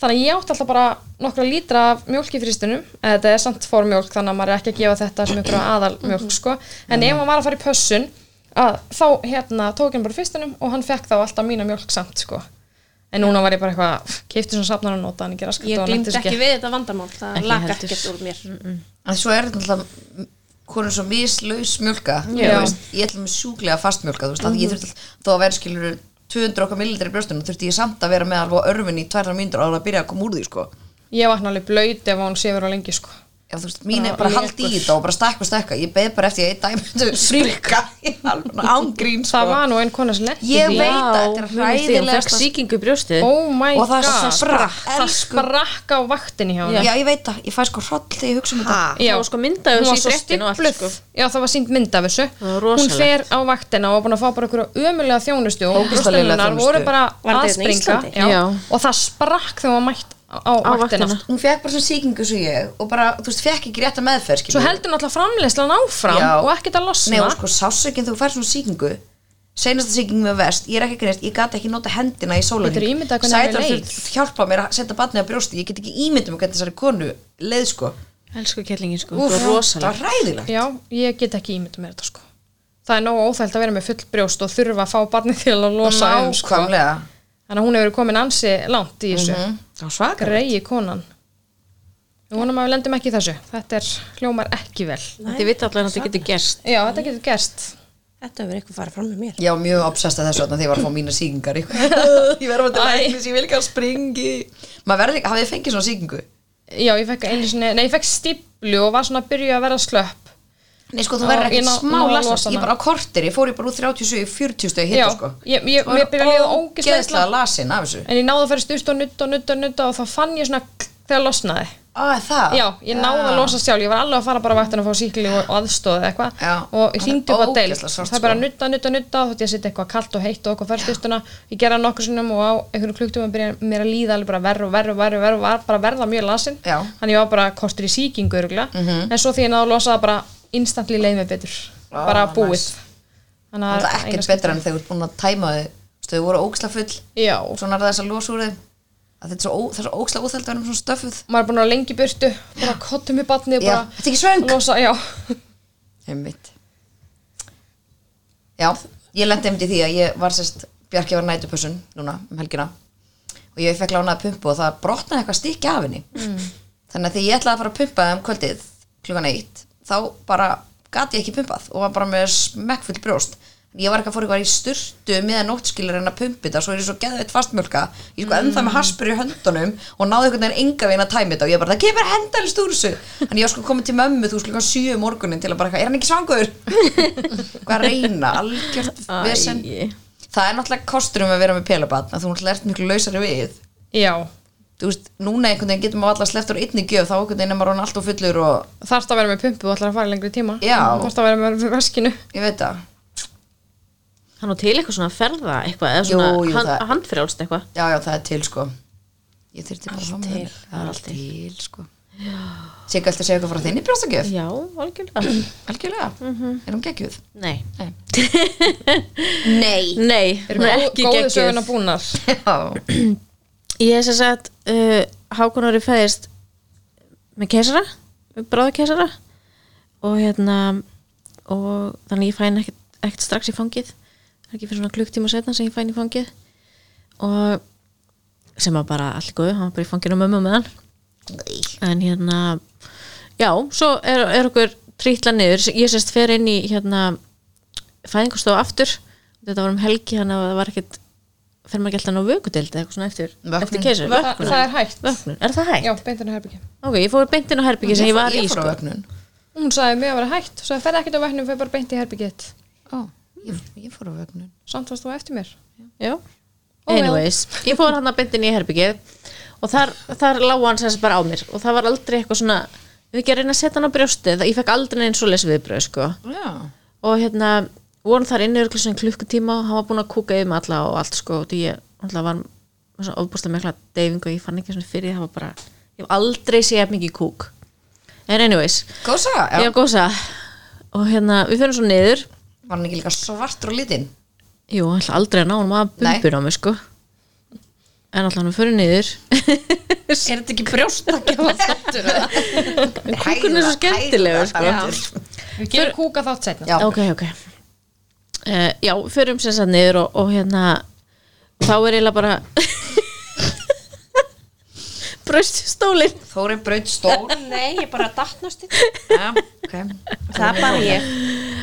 Þannig að ég átti alltaf bara nokkra lítra af mjólk í fristunum þetta er samt fórmjólk þannig að maður er ekki að gefa þetta sem einhverja aðal mjólk sko. En ef maður var að fara í pössun að þá hérna tók hann bara í fristunum og hann fekk þá alltaf mína mjólk samt sko en núna var ég bara eitthvað keipti svona safnar og nota hann ekki raskat Ég glýmdi ekki við þetta vandamál Það Ekki laka heldur. ekkert úr mér. En svo er þetta alltaf konur svo mislaus mjölka Já. Þú veist, ég ætlum sjúklega fast mjölka þú veist, mm ég þurfti þó að vera skilur 200 okkar millilitri í brjóstunum þurfti ég samt að vera með alveg örfin í tværra mínútur áður að byrja að koma úr því sko. Ég vakna alveg blöyt ef hún sefur á lengi sko Já, þú veist, mín er Bara bara haldi í þetta og bara stakka og stakka ég beð bara eftir að ég dæmi sprika ángrín sko. Það var nú einn kona sem letti Ég veit að þetta er sýkingu í brjóstið. Oh Og það sprakk, það sprakk á vaktinni hjá henni Já, ég veit það, ég fæ sko hroll þegar ég hugsa um þetta. Já. Sko myndaðu hún var í svo fréttin og allt stípluð sko. Já það var sínt mynd af þessu. Hún fer á vaktina og var búin að fá bara einhverju ömulega þjónustu og brjóstunnar voru bara Var að þetta hérna í og það sprakk þegar hún var mætt á, á, vaktina vaktina. Hún fekk bara svona sýkingu svo ég og bara, þú veist, fekk ekki rétta meðferð svo skilurðu. heldur náttúrulega framleyslan áfram Já. og ekkert að losna Nei, og sko, sásökinn þú fær svona sýkingu Seinasta sýking með vest, ég er ekki greinst Ég gat ekki nota hendina í henni leið? þurft hjálpa mér að setja barnið á brjósti Ég get ekki ímyndum hvernig þessari konu leið sko Elsku kettlingin sko, Úff, það var Það rosalega var ræðilegt já, ég get ekki ímyndum mér þetta sko það er nógu óþælt að vera með full brjóst og þurfa að fá barnið til að losa um sko. Nákvæmlega þannig að hún hefur komin ansi langt í þessu. Það var svakar greiði konan. Við vonum að við lendum ekki í þessu. Þetta er hljómar ekki vel. Þið vita allavega að þetta getur gerst. Já, þetta getur gerst. Þetta hefur eitthvað farið fram með mér. Var mjög obsessed að þessu þegar ég var að fá mína sýkingar [laughs] Ég verður að til læknis, ég vil ekki að springi. Maður verður líka, hafið þið fengið svona sýkingu? já, ég fekk einu sinni, nei, ég fekk stíplu og var svona að byrja að vera slöpp Nei sko, þú verður ég ekkert smá lasast. Ég bara á kortir, ég fór ég bara úr 37 í 40 stöð já, sko. ég, ég, Þú ég byrja að liða ógeðslega lasin af þessu. En ég náði að fara stust og nutta og nutta og nutta og þá fann ég svona þegar losnaði. Á, það? já, ég náði að losa sjálf, ég var alveg að fara bara á vaktina að fá síkli og, aðstóð eitthvað. Og ég hringdi upp á deil það er bara sko. nutta, nutta, nutta og þótt ég að setja eitthvað kalt og heitt og eitthvað fær stustuna ég gera nokkur sinnum og á einhvern byrja mér að líða alveg bara verð og verð og verð og verð bara verða mjög lasin. Mhm. þannig ég var bara kostur í síkingu öruglega en svo því ég náði að losa það bara instantly leið mér betur. Ah, bara búið. nice. þannig Það er ekkert betra en þegar þú ert búin að tæma þau Þú veist, þau voru ógislega full. Já, og svona er það þess að losa úr þeim að þetta er svo, ó- það er svo ógislega úþælt að vera með svona stöffuð. Maður er búin að vera lengi burtu bara kottum í batni og Já, bara þetta er ekki svöng? losa, já. Ég lendi einmitt í því að ég var sérst Bjarki var nætupössun núna um helgina. Og ég fekk lánaði pumpu og það brotnaði eitthvað stikki af henni. Mm. þannig að þegar ég ætlaði að fara að pumpa um kvöldið klukkan eitt þá bara gat ég ekki pumpað og var bara með smekkfull brjóst. Ég var ekki að fóra eitthvað í sturtu með nóttskilur en að pumpi þetta svo er ég svo geðveitt fastmjölka ég sko ennþá með haspur í höndunum og náði einhvern veginn enga veginn að tæmi þetta og ég bara það kemur hendalist úr þessu en ég var sko komin til mömmu þú sko sjö um morgunin til að bara er hann ekki svangur? [laughs] hvað að reyna, algjört vesen. Það er náttúrulega kostur um að vera með pelabatn að þú náttúrulega ert miklu lausari við. Já, þú veist, núna einhvern veginn getur maður alltaf sleppt úr einni gjöf, þá einhvern veginn er maður orðinn allt og fullur og þarfst að vera með pumpu og ætlar að fara lengri tíma. Já. þarfst að vera með veskinu. Ég veit það, Hann á til eitthvað svona ferða eitthvað eða svona Jú, jú, hand, það- handfrjálst eitthvað. Já já það er til sko. Ég þurfti bara til, það er allt til. sko. Sigga, að segja eitthvað frá þinni brjóstakjöf Já, algjörlega. [clears throat] Algjörlega, er hún geggjuð? Nei, Nei. [laughs] Nei. Hún er góð- ekki góðu söguna geggjuð búnar? [clears throat] Já, Ég hef sér sagt uh, Hákonari fæðist með keisara bráða keisara. Og hérna og þannig ég fæ hann ekkert, strax í fangið. Það er ekki fyrir svona klukktíma setna sem ég fæ hann í fangið. Og sem var bara allir góðu, hann var bara í fanginu á mömmu með hann. En hérna já, svo er, er okkur trítla niður, ég sérst fer inn í hérna fæðingastofu aftur. Þetta var um helgi, þannig að það var ekkert fer maður ekki alltaf ná vökudeld eða eitthvað svona eftir, Vöknun. eftir keisar það, það er hægt. Vöknun, er það hægt? já, beintinu herbyggi Ok, ég fór beint inn á herbyggi sem ég var í sko. vögnun hún sagði mig að vera hægt svo það fer ekkert á veknum, fer bara beint í herbyggitt Ó, ég, ég fór á vögnun samt varst þú eftir mér. Já. Vel. Anyways, ég fór hann að beint inn í herbyggið og þar, þar lág hann sem sagt bara á mér og það var aldrei eitthvað svona við ekki að reyna að setja hann á brjóstið ég fekk aldrei einn svo les viðbröð sko. já, og hérna vorum þar inni örugglega svona klukkutíma og hann var búinn að kúka yfir með alla og allt sko, og því ég alltaf var svona ofbúrslega mikla deyfingu og ég fann ekki svona fyrir það var bara ég hef aldrei séð mikið kúk en anyways, ég já. hef gósa og hérna, við fyrir svo niður var hann ekki líka svartur og litinn Jú, hann ætla aldrei að ná hann Nei. bumbur á mig sko En alltaf hann fyrir niður [laughs] Er þetta ekki brjóstakjafa [laughs] þáttur? Kúkurinn er svo skemmtilegur, sko. við gerum kúka þátt setna Já. Ok, ok uh, Já, förum sem sagt niður og, og hérna Þá er eiginlega bara [laughs] Bröststólin Þóri braut stól. [laughs] Nei, ég bara dattnast í já, ok. Það er bara ég.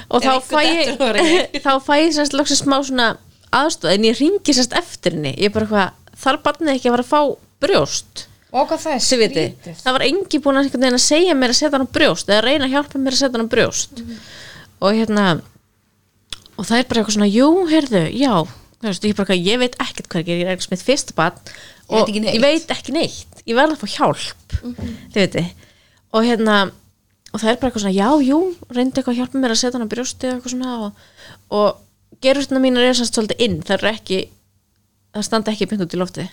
Og þá fæ ég ég. [laughs] Þá fæ ég semst loksins smá svona aðstóð En ég ringi semst eftir henni. Ég bara hvað Þar barnið ekki að fara að fá brjóst? Og hvað það er skrítið. Það var engi búin að, einhvern veginn að segja mér að setja hann á brjóst eða reyna að hjálpa mér að setja hann á brjóst. Og hérna og það er bara eitthvað svona, jú, heyrðu, já. Veist, ég, bara, ég veit ekkert hvað ég er, ég er eitthvað með fyrsta barn Ég veit og ekki neitt. ég veit ekki neitt. Ég verð að fá hjálp. Þið viti og hérna, og það er bara eitthvað svona já, jú, reyndi eitthvað að hjálpa mér að setja hann á brjósti og eitthvað svona og, og gerurstuna mínar er sannst svolítið inn. Það er ekki, það standa ekki beint út í lofti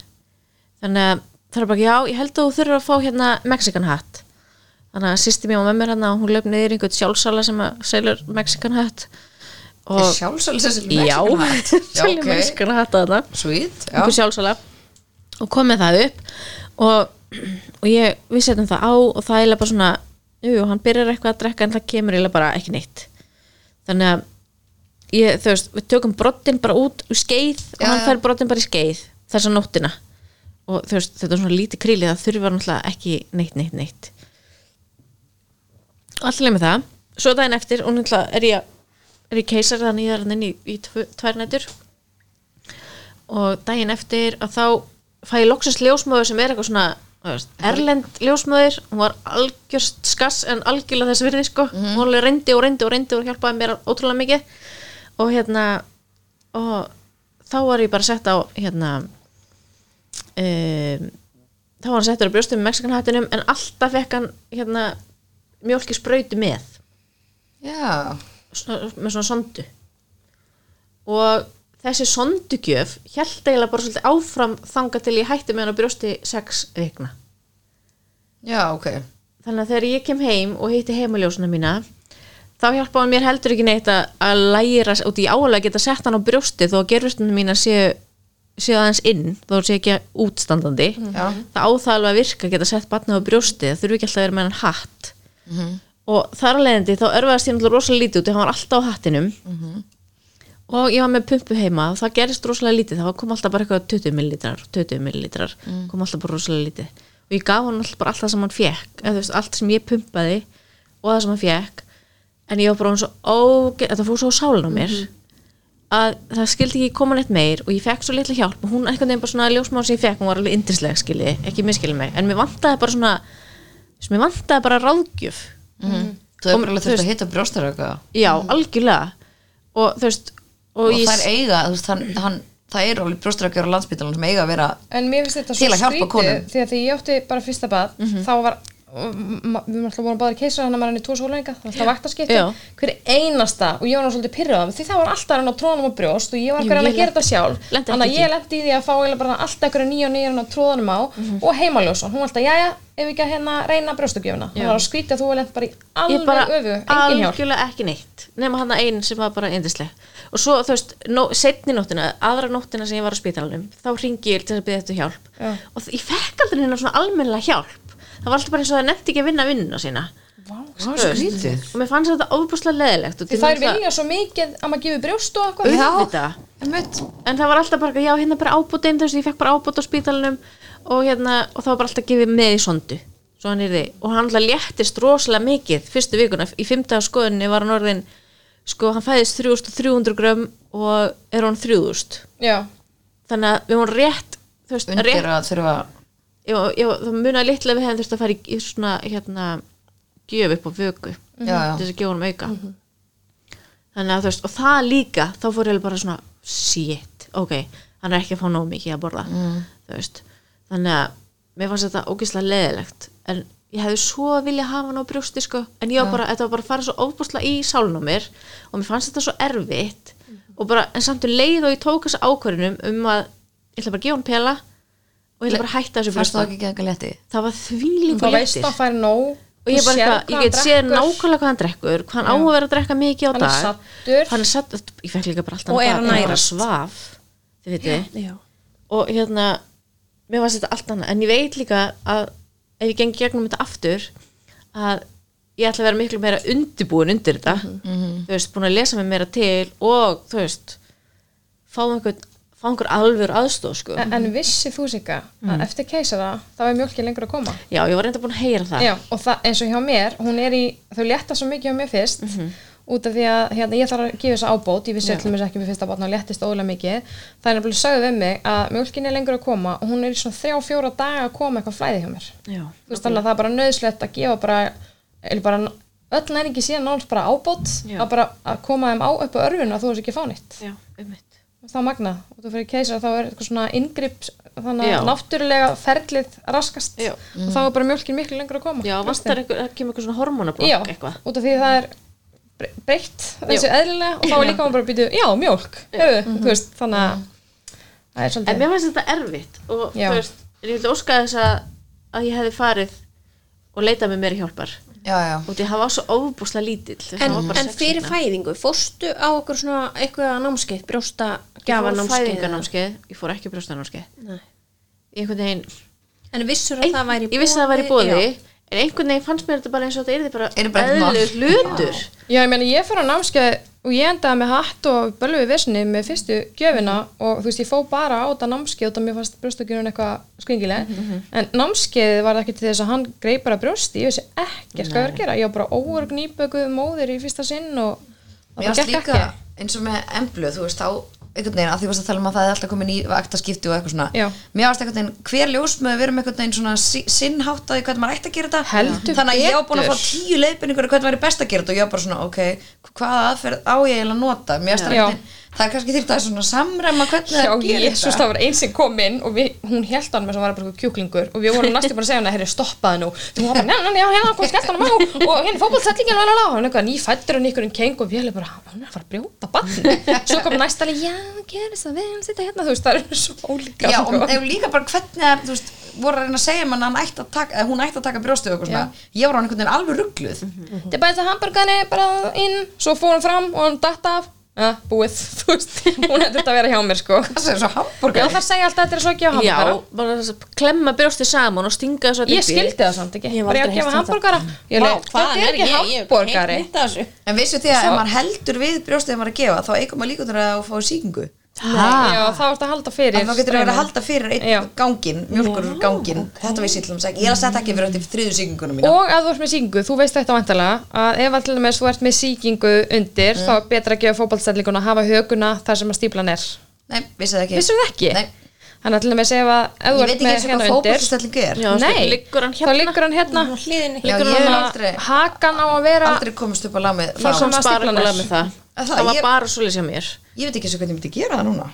þannig að það er bara, já, ég held að þú þurfur að fá hérna Mexican hat. Þannig að sýsti mér og með mér hérna og hún í einhvern sjálfsala sem að selur Mexican hat og sjálfsölu þessi já, að [laughs] það sweet, já, einhver sjálfsala og kom með það upp. Og, og ég, við setjum það á og það er bara svona jú, hann byrjar eitthvað að drekka en það kemur eiginlega bara ekki neitt. Þannig að ég, þú veist, við tökum brottin bara út úr skeið og Já, hann fær brottin bara í skeið þessa nóttina. Og þú veist, þetta er svona lítið kríli það þurfa náttúrulega ekki neitt, neitt, neitt. Allir með það. Svo daginn eftir, og náttúrulega er ég er ég keisar þannig ég er hann inn í, í tvö, tvær nætur. Og daginn eftir að þá fæ ég loksins ljósmóður sem er eitthvað svona Erlend ljósmöður hún var algjörst skass en algjörlega þess virði sko, hún alveg reyndi og reyndi og reyndi og hjálpaði mér ótrúlega mikið. Og hérna og þá var ég bara sett á hérna um, þá var hann settur á brjóstum með mexikanhattinum en alltaf fekk hann hérna mjólki sprautu með. Já, með svona sondu. Og þessi sondugjöf held eiginlega bara svolítið áfram þanga til ég hætti með hann á brjósti sex vikna. Já, ok. Þannig að þegar ég kem heim og hitti heimaljósuna mína þá hjálpaði mér heldur ekki neitt að, læra út í álega að geta sett hann á brjósti þó að gerfustunum mína séu séu aðeins inn, þó séu ekki útstandandi. Það á það að virka að geta sett batna á brjósti, það þurfi ekki alltaf að vera með hann hatt og þar að leiðandi þá örfaðast ég náttúrulega rosalega lítið út hann var alltaf á hattinum. Og ég var með pumpu heima og það gerist rosalega lítið. Það kom alltaf bara eitthvað 20 millilitrar 20 millilitrar, kom alltaf bara rosalega lítið. Og ég gaf hann alltaf bara alltaf sem hann fekk eða veist, allt sem ég pumpaði og það sem hann fekk en ég var bara hann svo óge, þetta fór svo sálun á mér að það skildi ekki koma neitt meir og ég fekk svo litla hjálp og hún einhvern veginn bara svona ljósmáð sem ég fekk, hún var alveg indisleg skilji, ekki miskilji mig, en mér vantaði bara svona mér vantaði bara ráðgjöf Þú hefur bara þurft að hitta brjóstar eitthvað? Já, algjörlega. Og þú veist og, og það er eiga, þú veist, hann, hann það eru alveg brjóstarökjur á landsbytalan sem eiga að vera En mér finnst þetta Til svo að hjálpa konum. skrítið því að því ég átti bara fyrsta bað þá var, og ma- við erum alltaf búin að báða keisra hann að maður hann í tvo sólæninga það var alltaf vaktaskipti, Já. hver einasta og ég var náttúrulega svolítið pyrrað því það var alltaf hann á tróðanum á brjóst og ég var Jú, hverjan ég að gera þetta sjálf. þannig að ég lendi í því að fá alltaf einhverja nýja og nýja hann á tróðanum á og heimaljósan, hún var alltaf, jæja, ef ekki að hérna reyna brjóstugjöfuna, það var að skrítið að þú var lent bara í alveg bara öfu, algjörlega ekki neitt nema hann einn sem var bara indisleg og svo þú veist, no, setni nóttina aðra nóttina sem ég var á spítalanum þá ringi ég til að byrja þetta hjálp. Já. og ég fekk aldrei hérna svona almennilega hjálp það var alltaf bara eins og það nefndi ekki að vinna vinnuna sína. Vá, skrítið. og mér fannst þetta ofbúslega leðilegt og því þær vilja svo mikið að maður gefur brjóst og eitthvað. Já. en það var alltaf bara, já hérna bara ábútin þú veist, ég fekk bara ábút á spítalanum og hérna, og það var bara alltaf gefið með í sondu. Svo hann er þið, og hann alltaf léttist rosalega mikið fyrstu vikuna, í fimmta skoðunni var hann orðin, sko hann fæðist 3300 grömm og er hann 3000, Já, þannig að við vorum rétt, þú veist, undir rétt að þurfa já, já, það munaði litlega við hefðum þurft að fara í, svona, hérna gjöf upp á vöku, já. til þess að gefa hann auka þannig að þú veist, og það líka þá fór ég bara svona, shit ok, hann er ekki að fá nóg mikið að borða. Þú veist, þannig að mér fannst þetta ógeðslega leðilegt en ég hefði svo vilja hafa hann á brjósti sko, en ég var bara, þetta var bara að fara svo ofbúslega í sálun á mér og mér fannst þetta svo erfitt og bara, en samt um leið og ég tók þessa ákvörðunum um að ég ætla bara að gefa hann pela og ég bara að hætta þessu fannst það var því þú líka veist léttir. og ég, bara, eitthvað, hvað ég get hann séð nákvæmlega hvað hann drekkur hvað hann á að vera að drekka mikið á Hann er dag. saddur. hann er satt, ég fekk líka bara alltaf Og er að bara svaf þið veitir Já. og hérna, mér var þetta allt annað. En ég veit líka að ef ég gengi gegnum þetta aftur að ég ætla að vera miklu meira undirbúin undir þetta. Þú veist, búin að lesa mig meira til og þú veist fá einhvern, fá einhver alvör aðstóð sko. En, en vissi þú Mm. að eftir keisara þá er mjölkin lengur að koma já, ég var reynda búin að heyra það Já, og það, eins og hjá mér, hún er í þau létta svo mikið hjá mér fyrst Mhm. út af því að hérna, ég þarf að gefa þess ábót ég vissi allir mér ekki með fyrsta bátna og léttist ólega mikið það er nefnilega sögðu við mig að mjölkin er lengur að koma og hún er í svona þrjá, fjóra daga að koma eitthvað flæði hjá mér já, þú veist þannig að það er bara nöðslegt að gefa bara, bara öll næringi síðan náttúrulega bara ábót Já. að bara að koma þeim á upp á örfinu að þú veist ekki fá nýtt já, einmitt þá magna. Og þú fyrir keisara þá er eitthvað svona inngrip þannig Já. að náttúrulega ferlið raskast. Já. og þá er bara mjölkin miklu lengur að koma. Já, vantar einhver, það kemur eitthvað svona hormonablokk já, eitthvað. út af því það er bre- breytt þessu eðlilega og þá er líka maður bara að býta já, mjölk, hefur, þú veist þannig að það er En svolítið mér fannst þetta erfitt og Já. þú veist, en ég vildi óska þess að, að ég hefði farið og leitað með mér hjálpar. Já, já, og því það var svo ofbúslega lítill En, það var bara en fyrir vikna. fæðingu, fórstu á okkur svona eitthvað námskeið, brjósta ég fór námskeið fæðingarnámskeið, ég fór ekki brjóstanámskeið. Einhvern veginn, En vissur að það væri í ég vissi að það væri bóði Já. en einhvern veginn fannst mér þetta bara eins og þetta er bara Er bara eðlilegur hlutur. Já, ég meina ég fyrir á námskeið og ég endaði með hatt og bölvi vissinni með fyrstu gjöfina og þú veist ég fó bara á þetta námskeið og það mér fannst brjóstakjörun eitthvað skringileg. Mhm, en námskeið var það ekki til þess að hann greið bara brjósti, ég vissi ekkert hvað ég var að gera. Ég var bara óörg nýbökuð móðir í fyrsta sinn og það mér bara gekk líka ekki. eins og með emblu, þú veist, þá einhvern veginn, að því varst að tala um að það er alltaf komin í vaktaskipti og eitthvað svona Já. mér varst einhvern veginn, hver ljósmöðu verum einhvern veginn svona si- sinnháttaði hvernig maður ætti að gera þetta Heldur þannig að ég var búin að betur. fá tíu leiðbynningur hvernig maður er best að gera þetta og ég var bara svona, ok, hvaða aðferð á ég eiginlega að nota mér varst Já. einhvern veginn, það er kannski þýrt að svona samræma hvernig Já, það gerir jésus, það var einn sem kom inn og við, hún held hann með sem var bara kjúklingur og við vorum næstu bara að segja hann að herri stoppaði nú. Þú var bara, neina, já, hérna, kom skellt hann á. Og hérna fótballsettlingin, la la la. Og hann eitthvað nýfættur og nýkurinn keng. Og við hefði bara, hann er að fara að brjóta bann svo kom næst alveg, já, gerist það vel, sitja hérna, þú veist, það er svo ólíka Já, sko. og ef líka bara hvernig þú veist, voru að reyna að segja mann að hann ætti að taka, að hún ætti að taka brjóstu og eitthvað svona, ég var á einhvern veginn alveg ruggluð Þetta er bara þetta hamburgari bara inn, svo fór hann fram og hann datt af ja, búið, [laughs] þú veist, hún hefði þetta að vera hjá mér sko. Það segir svo Já, hambúrgar það segja alltaf að þetta er svo ekki á Já, hamburgara bara þess að klemma brjósti saman og stinga þessu Ég skildi það samt ekki, bara ég að gefa heyrt þetta. er ekki þessu. En vissu því að ef maður heldur við brjóstið þegar maður er að gefa þá eigur maður líka að fá síkingu Já, þá ertu að halda fyrir en þá getur það verið að halda fyrir einn gangin, mjölkur gangin þetta vissi ég til dæmis ekki, ég er að setja ekki fyrir eftir þriðu síkingunum mína. Og ef þú ert með sýkingu, þú veist þetta vantilega að ef allir með þú ert með sýkingu undir þá er betra að gefa fótballstællinguna að hafa höguna þar sem að stíplan er. Nei, vissi það ekki. Vissum það ekki? Nei, Þannig að til dæmis ef að ef ég veit ekki með eins og hérna hvað undir fótboltastellingu er. Já, Nei, liggur hann þá hérna. liggur hann hérna. Á Liggur hann að aldrei, hakan á að vera aldrei komist upp á lag með Ég það kom- Komst bara stíflan er. eitthvað með það Það- Það var ég- bara svolítið sem mér. Ég veit ekki eins og hvernig ég myndi gera það núna.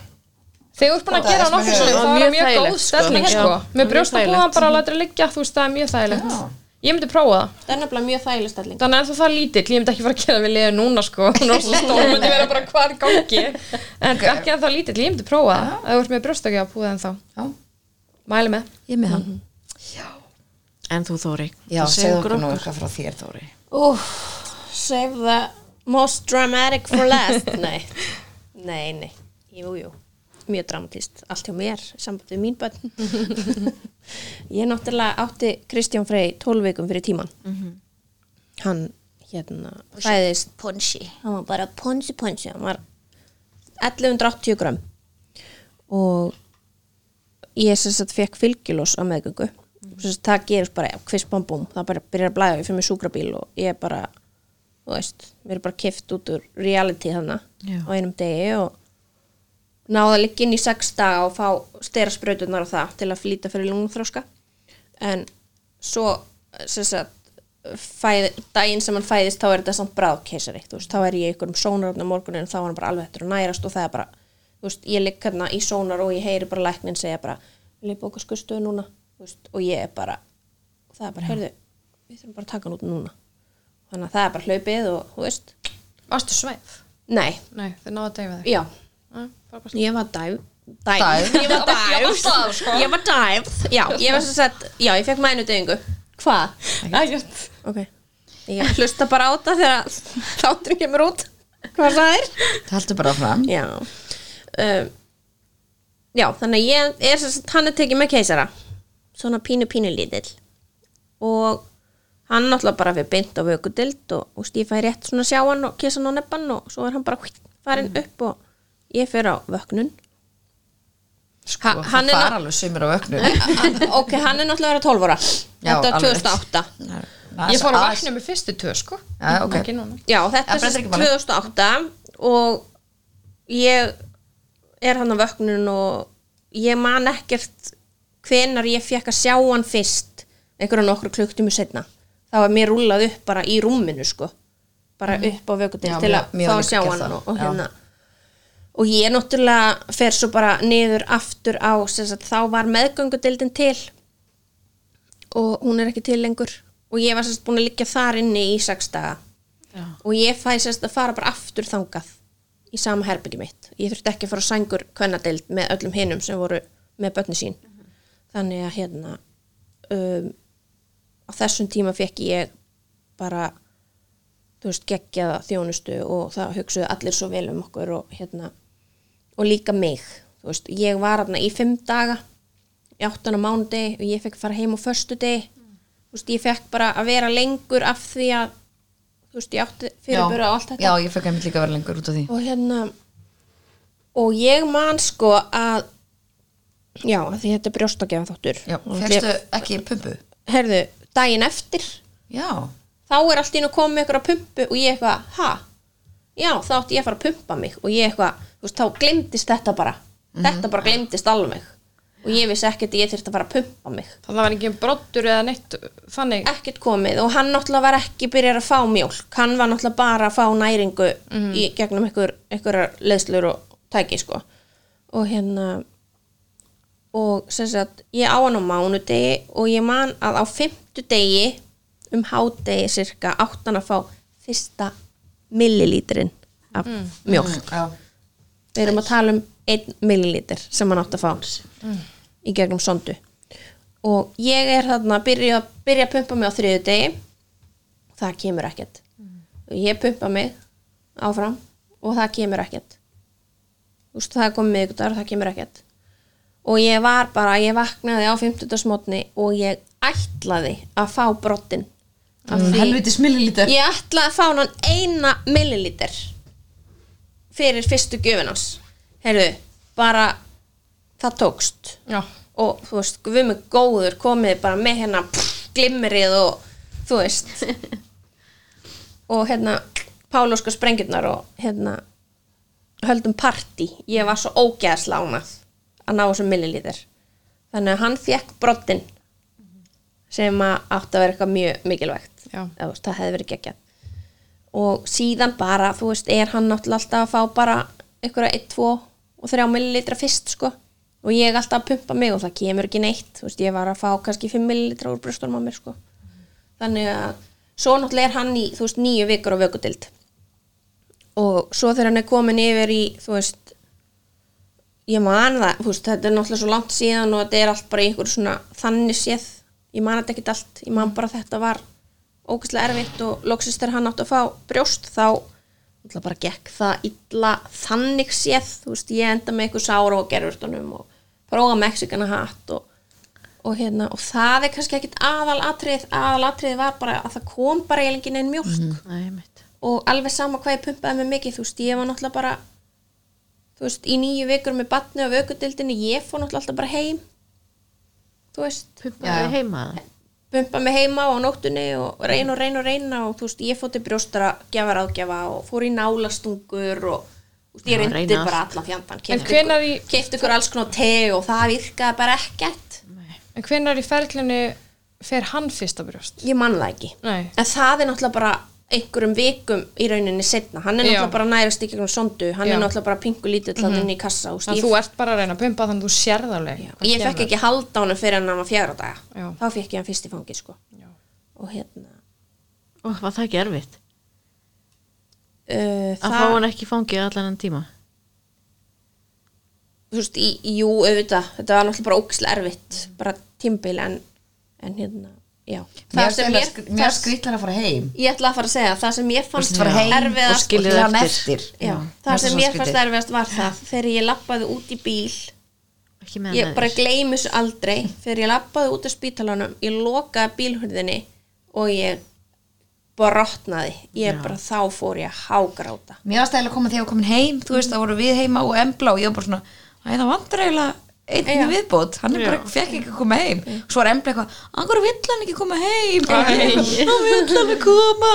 Þegar þú ert búin að Það er gera sem nokkur Það var er það mjög mjög góð sko. stelling Já, sko. Með brjóstabúðan bara að láta það liggja, þú veist það er mjög þægilegt. Já. Ég myndi prófa það. Það er nefnilega mjög þægileg stelling. Þannig að það er lítill, ég myndi ekki fara að gera við liðið núna sko. Er stór, myndi vera bara hvað er í gangi. En ekki að það lítill, ég myndi prófa það þú ert með en þá Já, Mæli með. Ég er með hann. En þú Þóri segðu okkur nú eitthvað frá þér Þóri. Úf, save the most dramatic for last. [laughs] nei, nei, nei, jú, jú. Mjög dramatist, allt hjá mér, samband við mín bönn. [laughs] ég náttúrulega átti Kristján Frey 12 vikum fyrir tíman. Hann, hérna, fæðist ponsi. Hann var bara ponsi, ponsi. Hann var 1180 gram. Og ég sem sagt fekk fylgjulós á meðgöngu sem sagt það gerist bara hvist bám búm það bara byrjar að blæða ég fyrir mig súkrabíl og ég bara þú veist, mér er bara kift út úr reality þannig á einum degi og náða að liggja inn í sex daga og fá stera sprautunar á það til að flýta fyrir lungþróska en svo sagt fæð, daginn sem hann fæðist þá er þetta samt bráðkeisari þá er ég ykkur um sónaröfna morgunin þá er hann bara alveg eftir að nærast og það er bara veist, ég ligg hérna í sónar og ég heyri bara læknin segja bara, vil ég bóka skurstuðu núna? Veist, og ég er bara það er bara, heyrðu, við þurfum bara að taka hann út núna þannig að það er bara hlaupið og þú veist, Varstu sveif? nei, Nei, þið náðu að deyfa þig. Já. Ah, bara bara- ég var Dæf? dæf, ég var Ég var það, sko. ég var dæf, já, ég var sem sagt já, ég fekk mænu döfingu hvað? Ægjart ok, ég [laughs] hlusta bara á þetta þegar þátturinn kemur út. Hvað það er? Það heldur bara fram já. Um, já, þannig að ég er sem sagt, hann er tekið með keisara. Svona pínu pínu lítill. Og hann náttúrulega bara fyrir beint á vökudild og, og stíf fæði rétt svona sjá hann og kissa hann á neppan og svo er hann bara hvitt, farin upp og ég fyrir á vöknun. Sko, Ha- hann það er fara alveg sumir á öknu [laughs] ok, hann er náttúrulega vera 12 ára. Þetta er alveg. 2008 Ég fór að vakna með fyrstu tvö sko. Já, ok. Ekki núna. Já, þetta Ja, er sem máli. 2008 og ég er hann á vöknun og ég man ekkert hvenar ég fekk að sjá hann fyrst einhverja nokkru klukktímu setna þá var mér rúlað upp bara í rúminu sko. Bara upp á vökutil Já, til að fá að sjá hann og, og hérna. Og ég náttúrulega fer svo bara niður aftur á sagt, þá var meðgöngudildin til og hún er ekki til lengur. Og ég var sérst búin að liggja þar inni í sex daga. Já. og ég fæ sérst að fara bara aftur þangað í sama herbyggi mitt. Ég þurfti ekki að fara sængur kvennadild með öllum hinum sem voru með börni sín. Þannig að hérna um, á þessum tíma fekk ég bara þú veist, geggjaða þjónustu og það hugsuðu allir svo vel um okkur og hérna og líka mig, þú veist, ég var hérna í fimm daga í áttan á mánudegi og ég fekk fara heim á föstu degi þú veist, ég fekk bara að vera lengur af því að þú veist, ég átti fyrirbura og allt þetta. Já, ég fekk einmitt líka að vera lengur út af því. Og hérna og ég man sko að já, að því þetta er brjóstakjafa þáttur. Já, fegstu ekki pumpu? herðu, daginn eftir. Já, þá er allt í einu komið með eitthvað pumpu og ég eitthvað, ha? Já, þá átti ég að fara að pumpa mig. Og ég eitthvað, þú veist, þá glemdist þetta bara. Þetta bara glemdist alveg. Og ég vissi ekkert að ég þyrfti að fara að pumpa mig. Það var ekki brottur eða neitt þannig? Ekkert komið. Og hann náttúrulega var ekki byrjar að fá mjólk, hann var náttúrulega bara að fá næringu í gegnum einhver, einhverjar leðslur og tæki sko. Og hérna og sem sagt, ég á hann á mánudegi og ég man að á fimmtudegi um hádegi cirka átt hann að fá fyrsta millilítrin af mjólk. Já, við erum að tala um 1 millilítir sem hann átt að fá í gegnum sondu. Og ég er þarna að byrja, byrja að pumpa mig á þriðu degi það kemur ekkert. Og ég pumpa mig áfram og það kemur ekkert. Þú veist, það er komið miðgudagur og það kemur ekkert og ég var bara, ég vaknaði á 50. smotni og ég ætlaði að fá brottin af því- helviti smillilítur ég ætlaði að fá hann eina millilítir fyrir fyrstu gjöfinans heyrðu, bara það tókst. Já, og þú veist, við með góður komið bara með hérna glimmerið og þú veist. [laughs] Og hérna Pálóska sprengjurnar og hérna höldum partí. Ég var svo ógeðslega ánað að ná þessum millilítir. Þannig að hann fekk brottin sem að átti að vera eitthvað mjög mikilvægt. Veist, það hefði verið geggjað. Og síðan bara, þú veist, er hann náttúrulega alltaf að fá bara einhverja 1, 2 og 3 millilitra fyrst sko. Og ég alltaf að pumpa mig og það kemur ekki neitt. Þú veist, ég var að fá kannski 5 millilitra úr brjóstunum á mér sko. Þannig að svo náttúrulega er hann í, þú veist, nýju vikur á vökudild og svo þegar hann er komin yfir í, þú veist ég man það, veist, þetta er náttúrulega svo langt síðan og þetta er allt bara í einhver svona þannig séð, ég man þetta ekkert allt. Ég man bara þetta var ógæslega erfitt og loksist þegar hann átti að fá brjóst þá bara gekk það illa þannig séð, veist, ég enda með eitthvað sára og gerfurtunum og prófa Mexikana hatt og, og hérna, og það er kannski ekkit aðalatrið, aðalatrið var bara að það kom bara eiginlega einn mjólk. Nei, mitt og alveg sama hvað ég pumpaði mig mikið þú veist, ég var náttúrulega bara þú veist, í nýju vikur með batni og vökudildinni, ég fór náttúrulega alltaf bara heim. Þú veist. Pumpaði heima það pumpa mig heima á nóttunni og reyna og reyna og reyna og þú veist, ég fór til brjóstara gjafar ágjafa og fór í nálastungur og þú veist, ég reyndi bara allan fjandan En hvenær í- kefti ykkur alls konar te og það virkaði bara ekkert. En hvenær í ferlinu fer hann fyrst að brjóst? ég man það ekki. Nei, en það er náttúrulega bara einhverjum vikum í rauninni setna hann er Já. náttúrulega bara nærast í gegnum sondu hann Já. er náttúrulega bara pingu lítið til hann inn í kassa veist, þannig ég að þú ert bara að reyna að pumpa þannig að þú sérð alveg hvað ég fekk ekki halda honum fyrir hann var fjara daga Já. þá fekk ég hann fyrst í fangi sko. Já. og hérna Og var það ekki erfitt? uh, Að fá hann ekki fangið allan enn tíma? þú veist, í, jú, auðvitað þetta var náttúrulega bara ógislega erfitt bara tímbil en, en hérna, já. Mér það sem ég, mér það, skrýtlar að fara heim. Ég ætla að fara að segja það sem ég fannst erfiðast það sem ég fannst erfiðast var það þegar ég lappaði út í bíl. Ég bara þessu aldrei. Þegar ég lappaði út af spítalanum ég lokaði bílhurðinni og ég brotnaði. Ég bara þá fór ég að hágráta. Mér varst eiginlega að koma þegar ég var komin heim Þú veist, það voru við heima og embla og ég var bara svona það vantar eiginlega einn viðbót Hann er bara, fekk ekki að koma heim. Svo var embla eitthvað, angur vill hann ekki koma heim? Hann vill hann ekki koma?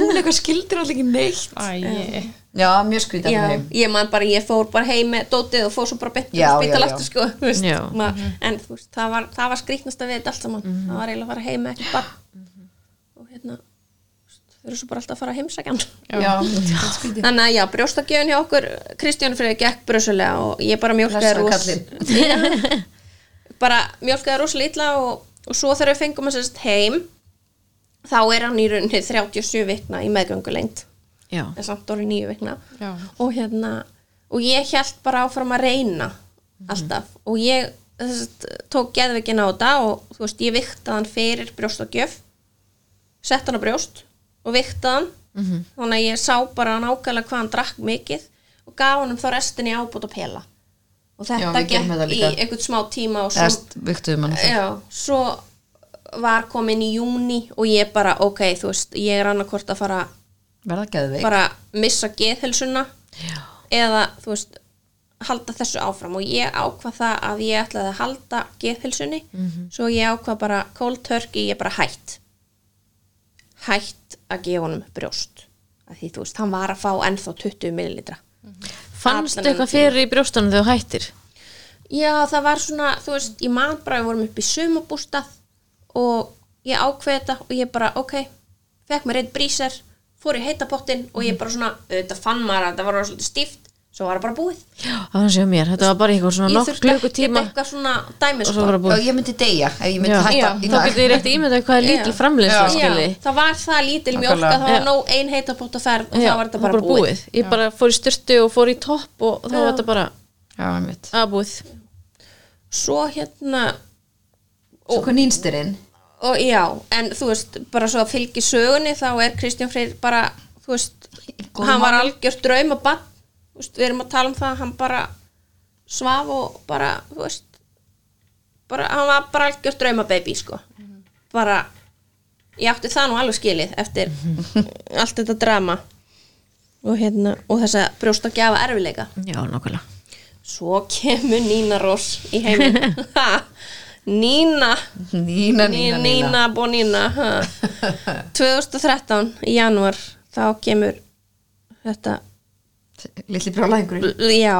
Hún eitthvað skildir alltaf ekki neitt. Æ, Já, mjög að heim. ég man bara, ég fór bara heim með dótið og fór svo bara spítal já, aftur já. sko, þú veist, Já. Ma, en þú veist, það var, það var skrýtnasta við þetta allt saman. Það var eiginlega að fara heim með ekki barn. Og hérna þú veist, þau eru svo bara alltaf að fara að heimsækja hann þannig að já, brjóstakjöfun hjá okkur Kristján Freyr gekk brössulega og ég bara ros kallinn. [laughs] bara mjólkaði rosalega illa og, og svo þegar við fengum að sérst heim þá er hann í rauninni 37 vikna í meðgöngulengt Já, en samt orðið nýju vikna. Já. og hérna og ég held bara áfram að reyna alltaf. Og ég þess, tók geðveikin á þetta og þú veist ég viktaði hann fyrir brjóstagjöf sett hann á brjóst og viktaði hann. Þannig að ég sá bara nákvæmlega hvað hann drakk mikið og gaf hann þá restinni ábútt og pela. Og Já, þetta gekk í einhvern smá tíma og svo Já, svo var komin í júni og ég bara, ok, þú veist, ég er annarkvort að fara bara missa geðhelsuna eða, þú veist, halda þessu áfram. Og ég ákvað það að ég ætlaði að halda geðhelsunni svo ég ákvað bara cold turkey, ég bara hætt hætt að gefa honum brjóst. Því, þú veist, hann var að fá ennþá 20 millilitra. Fannst Allan eitthvað þennan tíma. fyrir í brjóstunum þegar þú hættir? Já, það var svona, þú veist, ég man bara, við vorum upp í sumabústað og ég ákveði þetta og ég bara, ok, fekk mér einn bríser, fór í heitapottin og ég bara svona, auðvitað fann maður að það var svolítið stíft, svo var það bara búið. Það var sér mér, þetta var bara eitthvað svona Ég nokk þurfti ekkert klukkutíma eitthvað svona dæmi, og sko. svo það Já, búið. ég myndi deyja ef ég myndi Já. hætta í Þá dag. getur þið rétt ímyndað hvað er lítil Já. skilji. Það var það lítil mjólk að það var Já. nóg ein heitapott og ferð og Já, það var þetta bara, búið. Ég bara fór í styrtu og fór í topp og þá var þetta bara Já, einmitt. að búið. Svo hérna, Svo hvað nýnstirinn? og já, en þú veist, bara svo að fylgi sögunni þá er Kristján Freyr bara, þú veist, hann var algjört draum og bann, veist, við erum að tala um það, hann bara svaf og bara, þú veist, bara, hann var bara algjört drauma baby, sko, bara, ég átti það nú alveg skilið eftir [laughs] allt þetta drama og hérna, og þess að brjóst að gefa erfileika. Já, nokkulega. Svo kemur Nína Ross í heiminn, [laughs] Nína, Nína, Nína, Nína, Nína. Nína Bonina ha. [laughs] 2013 í janúar þá kemur þetta Lilli brjálæðingurinn. já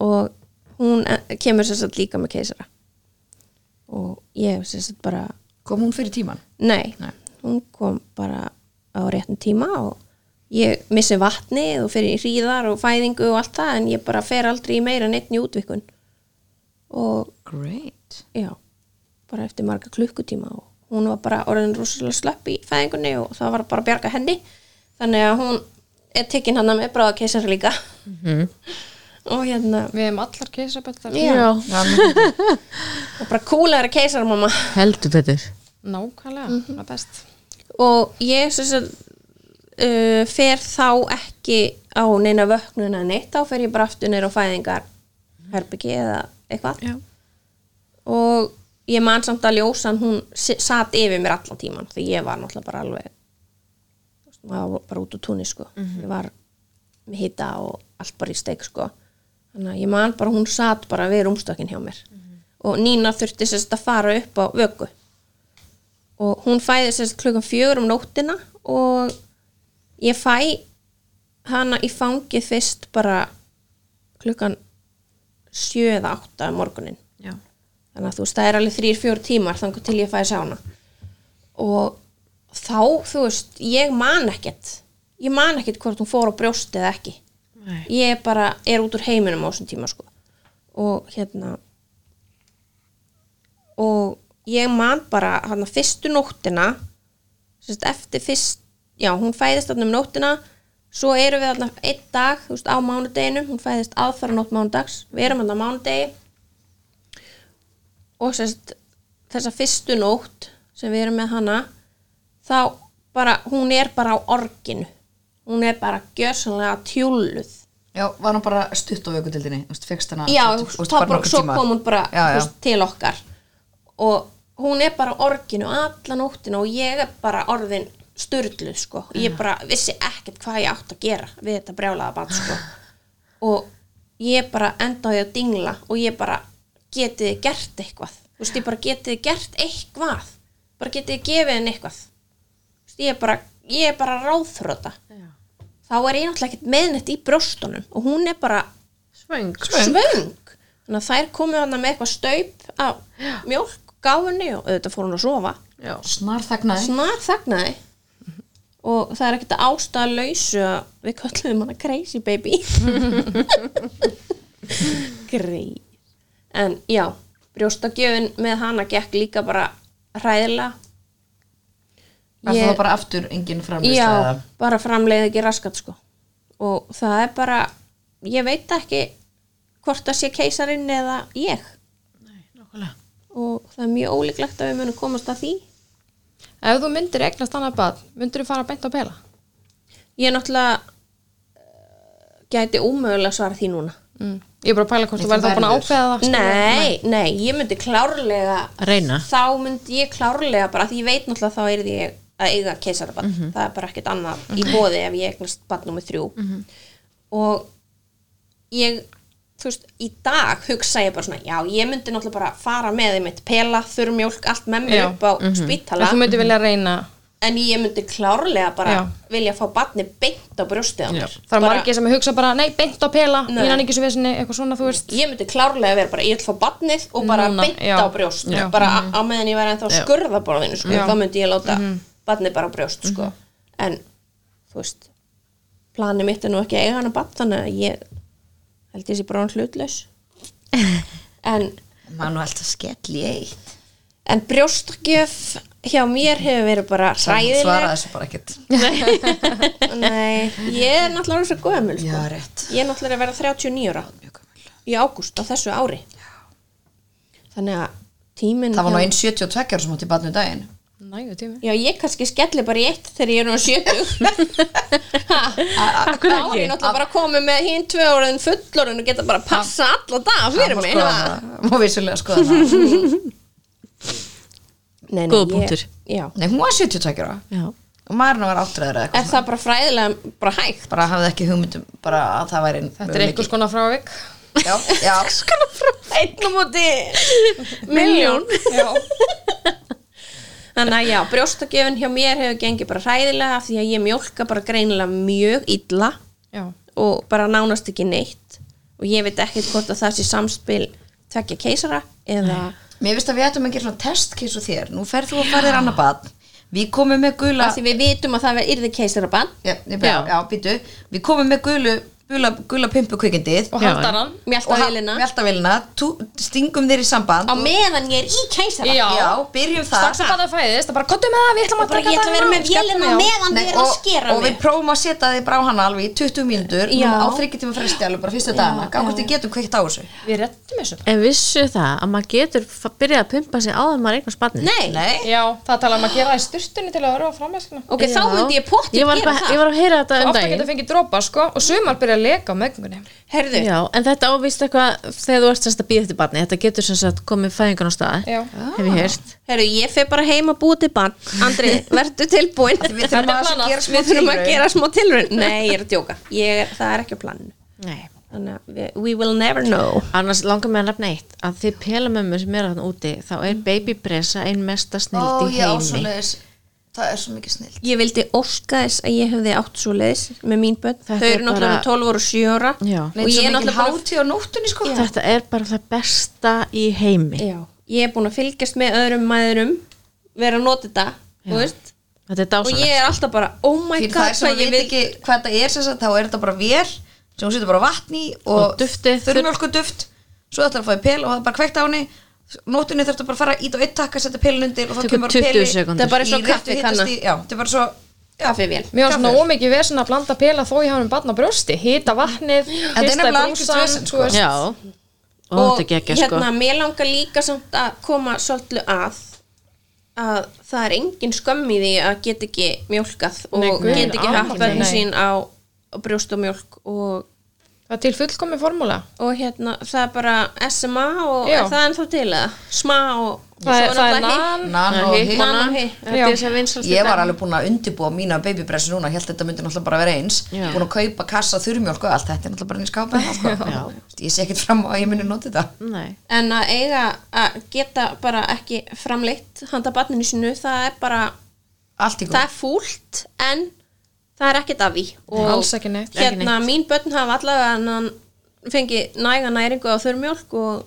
og hún eh, kemur sér satt líka með keisara og ég sér satt bara Kom hún fyrir tíman? nei, Nei. hún kom bara á réttum tíma og ég missi vatnið og fyrir í hríðar og fæðingu og allt það en ég bara fer aldrei í meira en einn í útvikun og Great. já, bara eftir marga klukkutíma og hún var bara orðin rosalega slöpp í fæðingunni og það var bara að bjarga henni þannig að hún er tekinn hann með bráða keisara líka. Og hérna Við hefum allar mér- [laughs] og bara kúlega keisara mamma. Heldur betur. Nákvæmlega, það er best. Og ég sem sagt uh, fer þá ekki á neina vöknuna neitt. Þá fer ég bara aftur neyra á fæðingar herbyggi eða eitthvað. Já. og ég man samt að ljósan hún si- sat yfir mér allan tíman því ég var náttúrulega bara alveg var bara út úr túnni sko. Ég var með hita og allt bara í steik sko. Þannig að ég man bara hún sat bara við rúmstökin hjá mér. Og Nína þurfti sérst að fara upp á vöku. Og hún fæði sérst klukkan fjögur um nóttina og ég fæ hana í fangið fyrst bara klukkan sjö eða átta um morgunin Já. þannig að þú veist, það er alveg þrýr, fjór tímar þannig til ég fæði sjá hana. Og þá, þú veist, ég man ekkert. Ég man ekkert hvort hún fór á brjósti eða ekki. Nei. ég bara er út úr heiminum á þessum tíma sko. Og hérna og ég man bara hann fyrstu nóttina sérst, eftir fyrst já, hún fæðist þarna um nóttina. Svo erum við þarna einn dag þú veist, á mánudeginu, hún fæðist aðfara nótt mánudags, við erum þarna á mánudegi. Og sérst, þessa fyrstu nótt sem við erum með hana þá bara, hún er bara á orginu. Hún er bara gjössanlega tjúluð Já, var hún bara stutt á veist, fegst hana já, veist, þá bara, svo kom hún bara Já, já. veist, til okkar. Og hún er bara á orginu alla nóttina og ég er bara orðin styrluð sko, ég bara vissi ekkert hvað ég átt að gera við þetta brjálaða bát sko. [laughs] Og ég bara enda á því að dingla og ég bara getið þið gert eitthvað? Þú veist, ég bara getið þið gert eitthvað? Bara getið þið gefið henni eitthvað ég er bara, ég er bara ráðþrota. Þá er ég náttúrulega ekkert meðnett í brjóstunum og hún er bara Svöng. svöng. þannig að þær komið hana með eitthvað staup af mjólk, gáfunni og auðvitað fór hún að sofa. Já. Snar þagnaði. snar þagnaði og það er ekkert að ástæða lausu að við köllum hana crazy baby. [laughs] Grei en já, brjóstagjöfin með hana gekk líka bara hræðilega Var það bara aftur engin framlýst Já, bara framleiði ekki raskat sko og það er bara ég veit ekki hvort það sé keisarinn eða ég Nei, nokkulega. og það er mjög ólíklegt að við munum komast að því Ef þú myndir eignast annað bad, myndir þú fara beint á pela? ég náttúrulega eh, gæti ómögulega svara því núna Mm. Ég er bara að pæla hvort þú verður þá búin að ákveða það nei, nei, ég myndi klárlega Reyna. þá myndi ég klárlega bara því ég veit náttúrulega þá er ég að eiga keisarabann það er bara ekkert annað í bóði ef ég eignast bann nummer þrjú. Og ég þú veist, í dag hugsa ég bara svona já, ég myndi náttúrulega bara fara með einmitt pela, þurrmjólk, allt með mér Já. upp á spítala. En þú myndir vilja reyna. En ég myndi klárlega bara Já. vilja fá batni beint á mér. Það er margir sem hugsa bara, nei, beint á pela, nann ekki svo vesinni, eitthvað svona, þú veist. ég myndi klárlega vera bara, ég vil fá batnið og bara Núna, beint já. á brjóst. Já. bara á, á meðan ég væri ennþá skurðaborðinu sko, þá myndi ég láta mm batnið bara á brjóst sko. en þú veist planið mitt er nú ekki að eiga hana bat þannig að ég held ég sé bara hann hlutlaus. [laughs] En maður nú alltaf skell í eitt. En brjóstgjöf hjá mér hefur verið bara svara hræðileg. þessu bara ekkert. Nei, [laughs] ég er náttúrulega svo gömul sko. já, rétt. Ég er náttúrulega að vera 39 ára í ágúst á þessu ári. Þannig að tíminn það var nú einn 72 ára sem átti barnu daginn Nægu tími. Já, ég kannski skelli bara í eitt þegar ég er nú 70 Akkur Þá er ég náttúrulega bara komið með hinn tvö áraðin fullorinn og geta bara að passa alla dag fyrir mig. má vissulega skoða það. [laughs] Nei, nei, Góður ég- punktur. Nei, hún var 72 ára. Og maður var áttræður eða er það bara fræðilega bara hægt? bara hafði ekki hugmyndum bara að það væri Þetta er einhvers konar frávik. já, já, [laughs] Einn á móti [laughs] miljón Já. Þannig að já, brjóstakjöfun hjá mér hefur gengið bara hræðilega því að ég mjólka bara greinilega mjög illa Já. og bara nánast ekki neitt. Og ég veit ekkert hvort að það sé samspil tvekja keisara eða mér finnst að við ættum að gera svona testkeiss og þér. Nú ferð þú að fara þér annar bad við komum með gula að því við vitum að það verður yrði keisarabann já, ég bara, Já. já, býtu við komum með gulu, gula, gula pumpu kvikindið Og mjöltavélina mjöltavélina stingum þér í samband á meðan ég er í keisara Já. já, byrjum það Strax að það fæðist, það bara kottu með það, við ætlum og að bara ég ætla að vera með vélina á meðan Nei, við erum að og, skera og við mig. prófum að setja þig brá hana alveg í 20 mínútur á þryggjartíma fresti alveg bara fyrstu dagana. Hvort við getum kveikt á þessu. Við rettum þessu. En vissu það að maður getur byrjað að pumpa sig maður það um að gera það í styrstunni til að vera á það. ég var að að að leka á meðgöngunni. herðu, Já, en þetta ávist eitthvað þegar þú ert semst að býða eftir barni. Þetta getur sem sagt komið fæðingan á stað Já. hef ég heyrt. Herðu, ég fer bara heim að búa til bann Andri, [laughs] verður tilbúin við þurfum að gera smá við þurfum að tilraun. gera smá tilraun. Nei, ég er að djóka, ég er, það er ekki á planinu. Nei. þannig að við, we will never know. Annars langar mig að nefna eitt. Að þið pelamömmur sem eru þarna úti þá er babybresa ein mesta snild í heimi Það er svo mikið snill ég vildi óska þess að ég hefði átt svo leiðis með mín börn, Þetta þau er eru náttúrulega bara- 12 ára og 7 ára. Já. og ég er náttúrulega bara hátíð á nóttunni sko. Þetta er bara það besta í heimi. Já, ég er búin að fylgjast með öðrum mæðurum vera að nota þetta þú veist, Þetta er og ég er alltaf bara oh my Fyrir god, þær sem hvað að ég veit ekki hvað þetta er sem sagt, þá er þetta bara vél sem hún setur bara vatn í og, Og duftið, þurrmjólku duft svo ætlar að fá í pel og það er bara kveikt á henni nótunni þurftu bara að fara ít og eitt takka setja pelin undir og þá kemur 20 peli sekúndur. Það er bara og kaffikanna. hitastig- Já, þetta er bara svo kaffivél Mér var svona Kaffi. ómikið vesen að blanda pela þó ég hafa um barn á brjósti, hita vatnið, brúsann, vesen, sko. og, þetta er geggja sko hérna, mér langar líka samt að koma svolítið að að það er engin skömm í því að geta ekki mjólkað og geta ekki bönni nei. sín á, á brjóst og mjólk og, Það er til fullkomi formúla. og hérna það er bara SMA og Já. er það ennþá til eða? Sma og Það er, það er nan, nan og er vinsast Ég var alveg búin að undibúa mína babybressu núna held þetta myndi náttúrulega bara vera eins. Já. búin að kaupa kassa þurrmjólk og allt þetta er náttúrulega bara inn í skápa sko. ég sé ekkert fram á að ég myndi nota þetta. Nei, en að eiga að geta bara ekki framleitt handa barninu sínu það er bara allt í það góð er fúlt en það er ekkert af því og Alls ekki neitt. hérna mín börn hafa allavega hann fengi næga næringu á þurrmjólk og,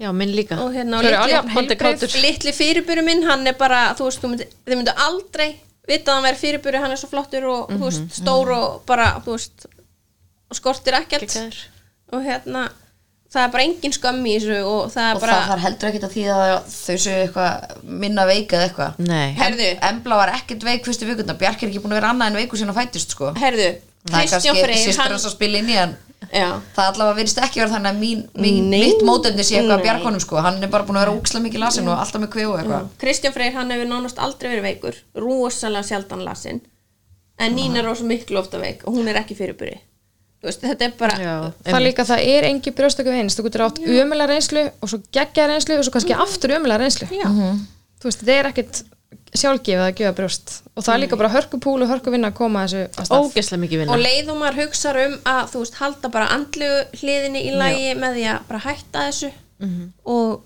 já, minn líka og hérna og Þau eru litli, alveg heilbrigð. litli fyrirburi minn hann er bara, þú veist, þú myndi, þið myndu aldrei vita að hann verið fyrirburi, hann er svo flottur og þú veist, stór og bara, þú veist og skortir ekkert Geggjaður. og hérna það er bara engin skömm í þessu og það er og bara það þarf heldur ekkert að því að þau séu eitthvað minna veik eða eitthvað. Embla var ekkert veik fyrstu vikundar Bjarki er ekki búin að vera annað en veiku sína fættist sko. Herðu, það er Kristján kannski hann, hans að spila inn í en já, það allavega virðist ekki vera þannig að mín, mín mitt mótefni sé eitthvað að Bjarkonum sko. Hann er bara búin að vera úksla mikið lasin og alltaf með og eitthvað. Kristján Freyr hann hefur nánast aldrei verið veikur. Rosalega sjaldan lasin en Nína er rosa miklu ofta veik og hún er ekki fyrirburi. þú veist, þetta er bara já Það er líka, það er engi brjóstöku eins, þú getur átt ömulega reynslu og svo geggja reynslu og svo kannski aftur ömulega reynslu. já, Þú veist, þetta er ekkit sjálfgefið að gefa brjóst. Og það er líka bara hörkupúl og hörkuvinna að koma þessu að stað. Ógeslega mikið vinna. Og leið og maður hugsar um að þú veist, halda bara andlegu hliðinni í lagi með því að bara hætta þessu. Og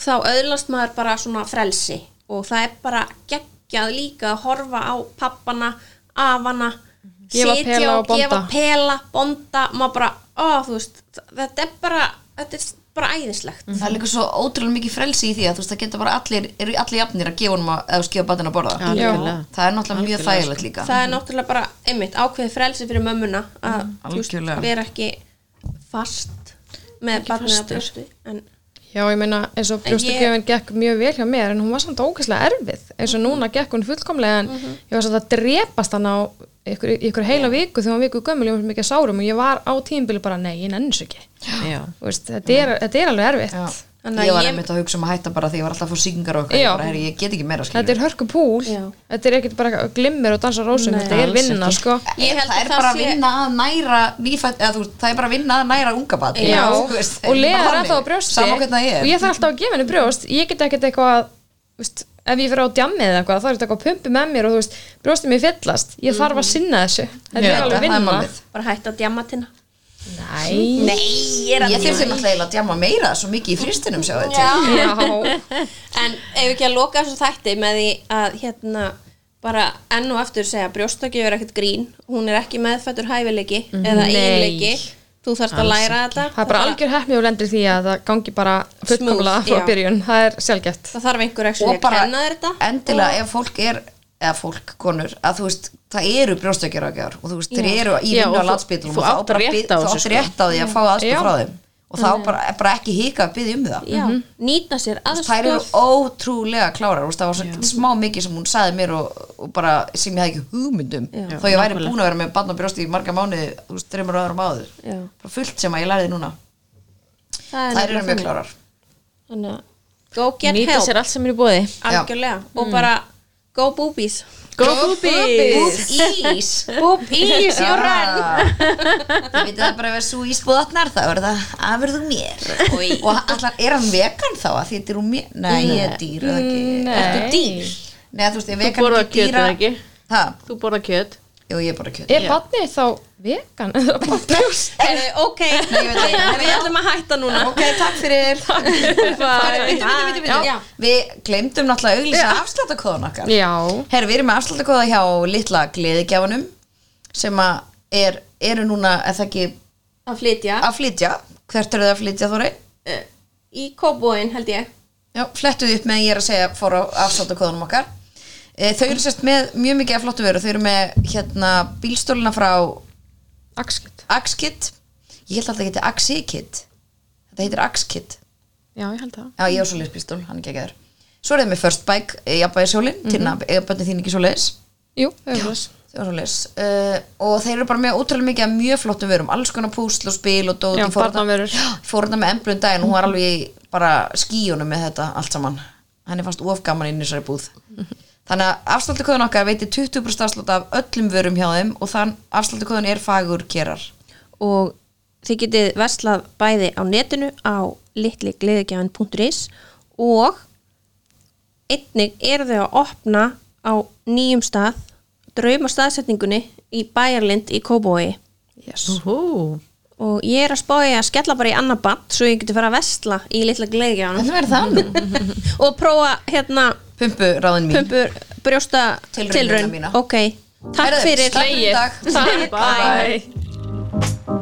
þá öðlast maður bara svona frelsi. Og það er bara geggjað geggjað líka að horfa á pappana, afana Gefa sitja pela og og bonda. gefa pela, bonda maður bara, ó þú veist þetta er bara, þetta er bara æðislegt. Það er líka svo ótrúlega mikið frelsi í því að þú veist það geta bara allir, eru allir jafnir að gefa honum að, eða gefa batinn að borða. Algjörlega. það er náttúrulega mjög þægilegt líka. Það er náttúrulega bara, einmitt, ákveðið frelsi fyrir mömmuna að þú veist, vera ekki fast með barnið að brjósti en Já, ég meina eins og brjóstakjöfin gekk mjög vel hjá mér en hún var samt ógæslega erfið eins og núna gekk hún fullkomlega en ég var samt að drepast hann á ykkur, ykkur heila viku þegar var viku gömul ég var mikið sárum og ég var á tímbili bara nei, ég nenni svo ekki. Já. Þú veist, þetta, er, þetta er alveg erfitt. Ég var einmitt að hugsa um að hætta bara því ég var alltaf að fá syngar og eitthvað Já. ég, bara, herri, ég get ekki meira skilur þetta er hörku púl Já. þetta er ekkert bara glimmir og dansa rósum þetta er vinna sko. Það að er það bara sé- vinna að næra nýfætt, eða þú veist, það er bara vinna að næra unga bat Já, og lega er alltaf á brjósti. Og ég þarf alltaf að gefa henni brjóst. Ég get ekkert eitthvað þú veist, ef ég fyrir á djammið eða eitthvað þá er þetta eitthvað að pumpi með mér og þú veist, brjóstið mér fyllast. Ég þarf að sinna þessu. Þetta er alveg vinna. bara hætta að djamma tina. Nei, Nei, ég er ég þurfti náttúrulega að djama meira svo mikið í fristinum sjá þetta En ef ekki að loka þessu þætti með því að hérna bara enn og aftur segja brjóstakjöf er ekkert grín. Hún er ekki meðfættur hæfileiki eða Nei. eiginleiki þú þarfst að læra þetta. Það er bara algjör hefni og lendir því að það gangi bara fullkomlega frá já. byrjun. Það er sjálfgeft. Það þarf einhver ekki og að kenna þér þetta. endilega ef fólk er eða fólk, konur, að þú veist það eru brjóstökjaragjár og þú veist, þeir eru í vinnu og á landsbytum og þú þessu, átt sko. rétt á því að fá aðstof Já. frá þeim og þá bara, bara ekki hika að byggja um það. Já, nýta sér þær eru aðstof ótrúlega klárar veist, það var svo smá mikið sem hún sagði mér og, og bara sem ég hafði ekki hugmyndum þó ég væri búin að vera með barn og brjósti í marga mánuði þú veist, þreymur öðrum áður. Já. bara fullt sem að ég læriði núna. Það er þær eru mjög klárar. Þannig að go get Nýta help. sér allt sem er í bóði algjörlega. Og bara go boobies Go boobies ís. Boob ís, you run Þið veitir það bara ef þessu ísbúðatnar þá er það afurðu mér. Og allar, er hann vegan þá að því þetta er úr mér? Nei, ég er dýr eða ekki? Ertu dýr? Nei, þú veist, ég Þú vegan borðar ekki kjöt dýra. eða ekki? Ha, Þú borðar kjöt jú, ég er bara kjöt. Er barnið þá vegan [laughs] ok, við ætlum að hætta núna. Ok, takk fyrir. [laughs] Bíddu. Já. við glemdum náttúrulega að auglýsa afsláttakóðan okkar. Já, herri, við erum með afsláttakóða hjá litla gleðigjáfanum sem að er, eru núna, eða ekki að flytja. Að flytja. Hvert eru þið að flytja þóri? uh, í kóbóin held ég. Já, flettuð upp með ég er að segja fór á afsláttakóðanum okkar Þau eru sérst með mjög mikið af flottu veru Þau eru með hérna bílstólina frá axkjöt Axkit. Ég held alltaf að þetta Axikit. Þetta heitir Axkit. Já, ég held það. Já, ég á svoleiðis bílstól, hann er ekki ekki Svo er það með First Bike, jafnvægi sjólin mm -hmm. Tina, eiga bönni þín ekki svoleiðis? Jú, er Þau eru svoleiðis. uh, Og þeir eru bara með ótrúlega mikið af mjög flottum verum Alls konar púsl og spil og dót Ég fór ég þetta með emblun daginn. Og Hún var alveg bara skíunum með þetta allt saman. Henni fannst of gaman inn í þessari búð Þannig að afsláttukóðun okkar veitir 20% afslátt af öllum vörum hjá þeim og þann afsláttukóðun er fagur kerar og þið getið verslað bæði á netinu á litligleðigjafin.is og einnig eru þau að opna á nýjum stað drauma staðsetningunni í Bæjarlind í Kóbói yes. Og ég er að spája að skella bara í annar band svo ég geti fara að vesla í litla gleðigjáðan Hvernig verður það nú? [laughs] og prófa hérna Pumpuráðin mín. Pumpur, brjósta, tilraun, tilraun. ok, takk Herðu, fyrir. slægir, bye, bye.